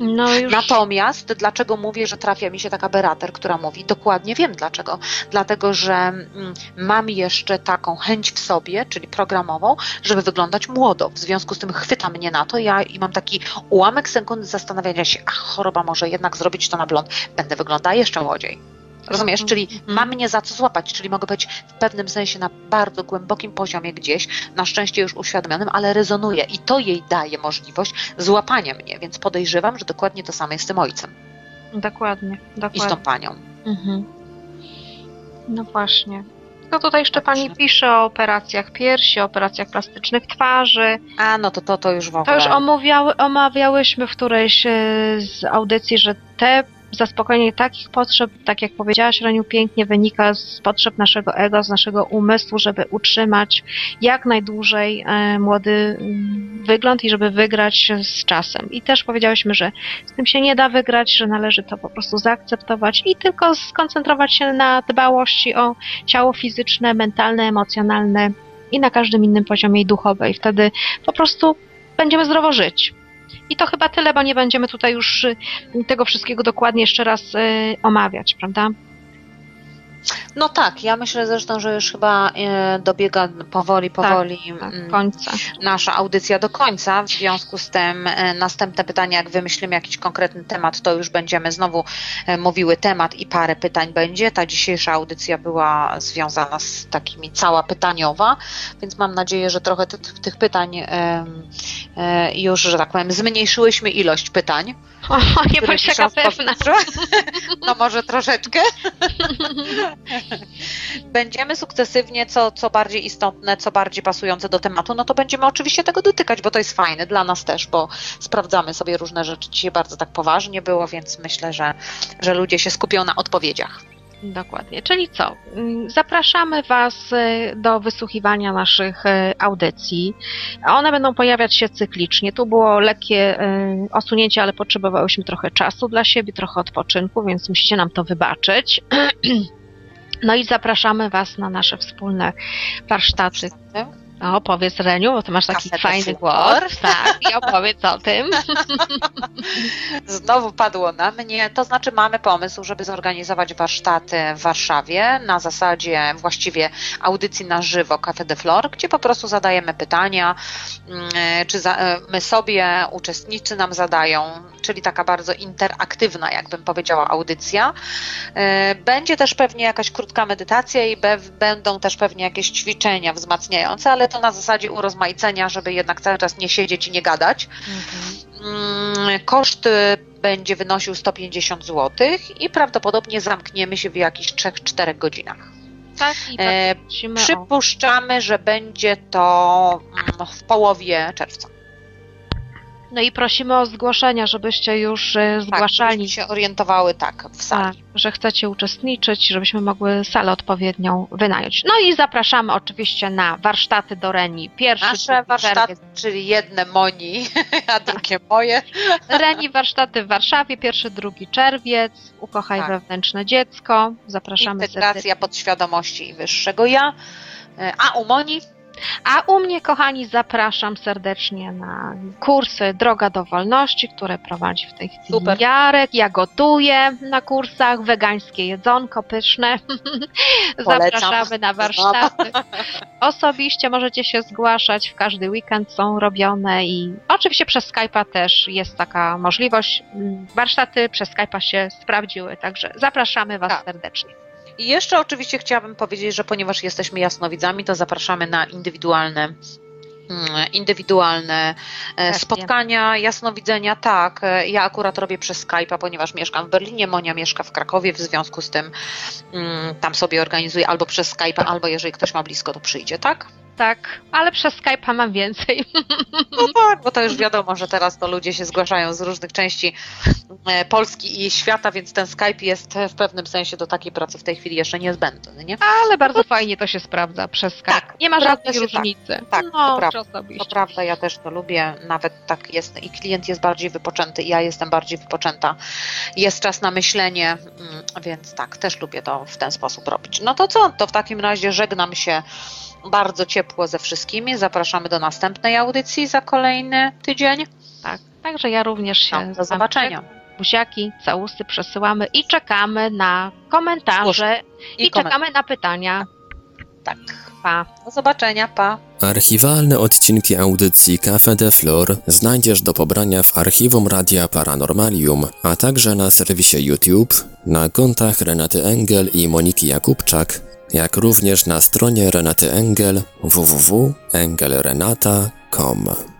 No już. Natomiast dlaczego mówię, że trafia mi się taka berater, która mówi? Dokładnie wiem dlaczego. Dlatego, że mm, mam jeszcze taką chęć w sobie, czyli programową, żeby wyglądać młodo. W związku z tym chwyta mnie na to ja i mam taki ułamek sekundy zastanawiania się, ach, choroba może jednak zrobić to na blond. Będę wyglądała jeszcze młodziej. Rozumiesz? Czyli Mhm. ma mnie za co złapać, czyli mogę być w pewnym sensie na bardzo głębokim poziomie gdzieś, na szczęście już uświadomionym, ale rezonuje i to jej daje możliwość złapania mnie, więc podejrzewam, że dokładnie to samo jest z tym ojcem Dokładnie, i z dokładnie. tą panią. Mhm. No właśnie. No tutaj jeszcze pani pisze o operacjach piersi, o operacjach plastycznych twarzy. A, no to to, to już w To ogóle. już omawiały, omawiałyśmy w którejś e, z audycji, że te zaspokojenie takich potrzeb, tak jak powiedziałaś Reniu pięknie, wynika z potrzeb naszego ego, z naszego umysłu, żeby utrzymać jak najdłużej e, młody mm, wygląd i żeby wygrać z czasem. I też powiedziałyśmy, że z tym się nie da wygrać, że należy to po prostu zaakceptować i tylko skoncentrować się na dbałości o ciało fizyczne, mentalne, emocjonalne i na każdym innym poziomie i duchowe. I wtedy po prostu będziemy zdrowo żyć. I to chyba tyle, bo nie będziemy tutaj już y, tego wszystkiego dokładnie jeszcze raz y, omawiać, prawda? No tak, ja myślę zresztą, że już chyba e, dobiega powoli, powoli Tak, mm, końca. nasza audycja do końca. W związku z tym e, następne pytanie, jak wymyślimy jakiś konkretny temat, to już będziemy znowu e, mówiły temat i parę pytań będzie. Ta dzisiejsza audycja była związana z takimi cała pytaniowa, więc mam nadzieję, że trochę tych, pytań już, że tak powiem, zmniejszyłyśmy ilość pytań. O, nie bądź taka pewna. No może troszeczkę. Będziemy sukcesywnie, co, co bardziej istotne, co bardziej pasujące do tematu, no to będziemy oczywiście tego dotykać, bo to jest fajne dla nas też, bo sprawdzamy sobie różne rzeczy. Dzisiaj bardzo tak poważnie było, więc myślę, że, że ludzie się skupią na odpowiedziach. Dokładnie. Czyli co? Mm, Zapraszamy Was y, do wysłuchiwania naszych y, audycji. One będą pojawiać się cyklicznie. Tu było lekkie y, osunięcie, ale potrzebowałyśmy trochę czasu dla siebie, trochę odpoczynku, więc musicie nam to wybaczyć. No i zapraszamy Was na nasze wspólne warsztaty. O, powiedz Reniu, bo ty masz taki Kasetę fajny głos. Tak, i opowiedz o tym. Znowu padło na mnie. To znaczy, mamy pomysł, żeby zorganizować warsztaty w Warszawie na zasadzie właściwie audycji na żywo Cafe de Flor, gdzie po prostu zadajemy pytania, mm, czy za, my sobie, uczestnicy nam zadają, czyli taka bardzo interaktywna, jakbym powiedziała, audycja. E, Będzie też pewnie jakaś krótka medytacja i be, będą też pewnie jakieś ćwiczenia wzmacniające, ale to na zasadzie urozmaicenia, żeby jednak cały czas nie siedzieć i nie gadać. Mm, Koszt y, będzie wynosił 150 zł i prawdopodobnie zamkniemy się w jakichś 3-4 godzinach. Tak, i E. Przypuszczamy, że będzie to mm, w połowie czerwca. No i prosimy o zgłoszenia, żebyście już e, Tak, zgłaszali. żebyśmy się orientowały tak w Tak, sali. że chcecie uczestniczyć, żebyśmy mogły salę odpowiednią wynająć. No i zapraszamy oczywiście na warsztaty do Reni. Pierwszy Nasze warsztaty, czerwiec. czyli jedne Moni, a drugie moje. Reni warsztaty w Warszawie, pierwszy, drugi czerwiec. Ukochaj Tak. wewnętrzne dziecko. Zapraszamy Integracja podświadomości i wyższego ja. E, A u Moni A u mnie, kochani, zapraszam serdecznie na kursy Droga do Wolności, które prowadzi w tej chwili Super. Jarek. Ja gotuję na kursach, wegańskie jedzonko pyszne. Polecam. Zapraszamy na warsztaty. Osobiście możecie się zgłaszać, w każdy weekend są robione i oczywiście przez Skype'a też jest taka możliwość. Mm, Warsztaty przez Skype'a się sprawdziły, także zapraszamy Was Tak. serdecznie. I jeszcze oczywiście chciałabym powiedzieć, że ponieważ jesteśmy jasnowidzami, to zapraszamy na indywidualne mm, indywidualne e, spotkania, jasnowidzenia, tak. e, Ja akurat robię przez Skype'a, ponieważ mieszkam w Berlinie, Monia mieszka w Krakowie, w związku z tym mm, tam sobie organizuję albo przez Skype'a, albo jeżeli ktoś ma blisko, to przyjdzie, tak? Tak, ale przez Skype'a mam więcej. No tak, bo to już wiadomo, że teraz to ludzie się zgłaszają z różnych części e, Polski i świata, więc ten Skype jest w pewnym sensie do takiej pracy w tej chwili jeszcze niezbędny, nie? Ale bardzo fajnie to się sprawdza przez Skype. Tak, Nie ma żadnej tak. różnicy. Tak, no, to prawda. To prawda, ja też to lubię, nawet tak jest i klient jest bardziej wypoczęty, i ja jestem bardziej wypoczęta. Jest czas na myślenie, mm, więc tak, też lubię to w ten sposób robić. No to co, to w takim razie żegnam się bardzo ciepło ze wszystkimi, zapraszamy do następnej audycji za kolejny tydzień. Tak, także ja również się No, do zobaczenia. Buziaki, całusy przesyłamy i czekamy na komentarze i, komen- czekamy na pytania. Tak, Pa. do zobaczenia, pa. Archiwalne odcinki audycji Cafe de Flor znajdziesz do pobrania w archiwum Radia Paranormalium, a także na serwisie YouTube, na kontach Renaty Engel i Moniki Jakubczak, jak również na stronie Renaty Engel www.engelrenata.com.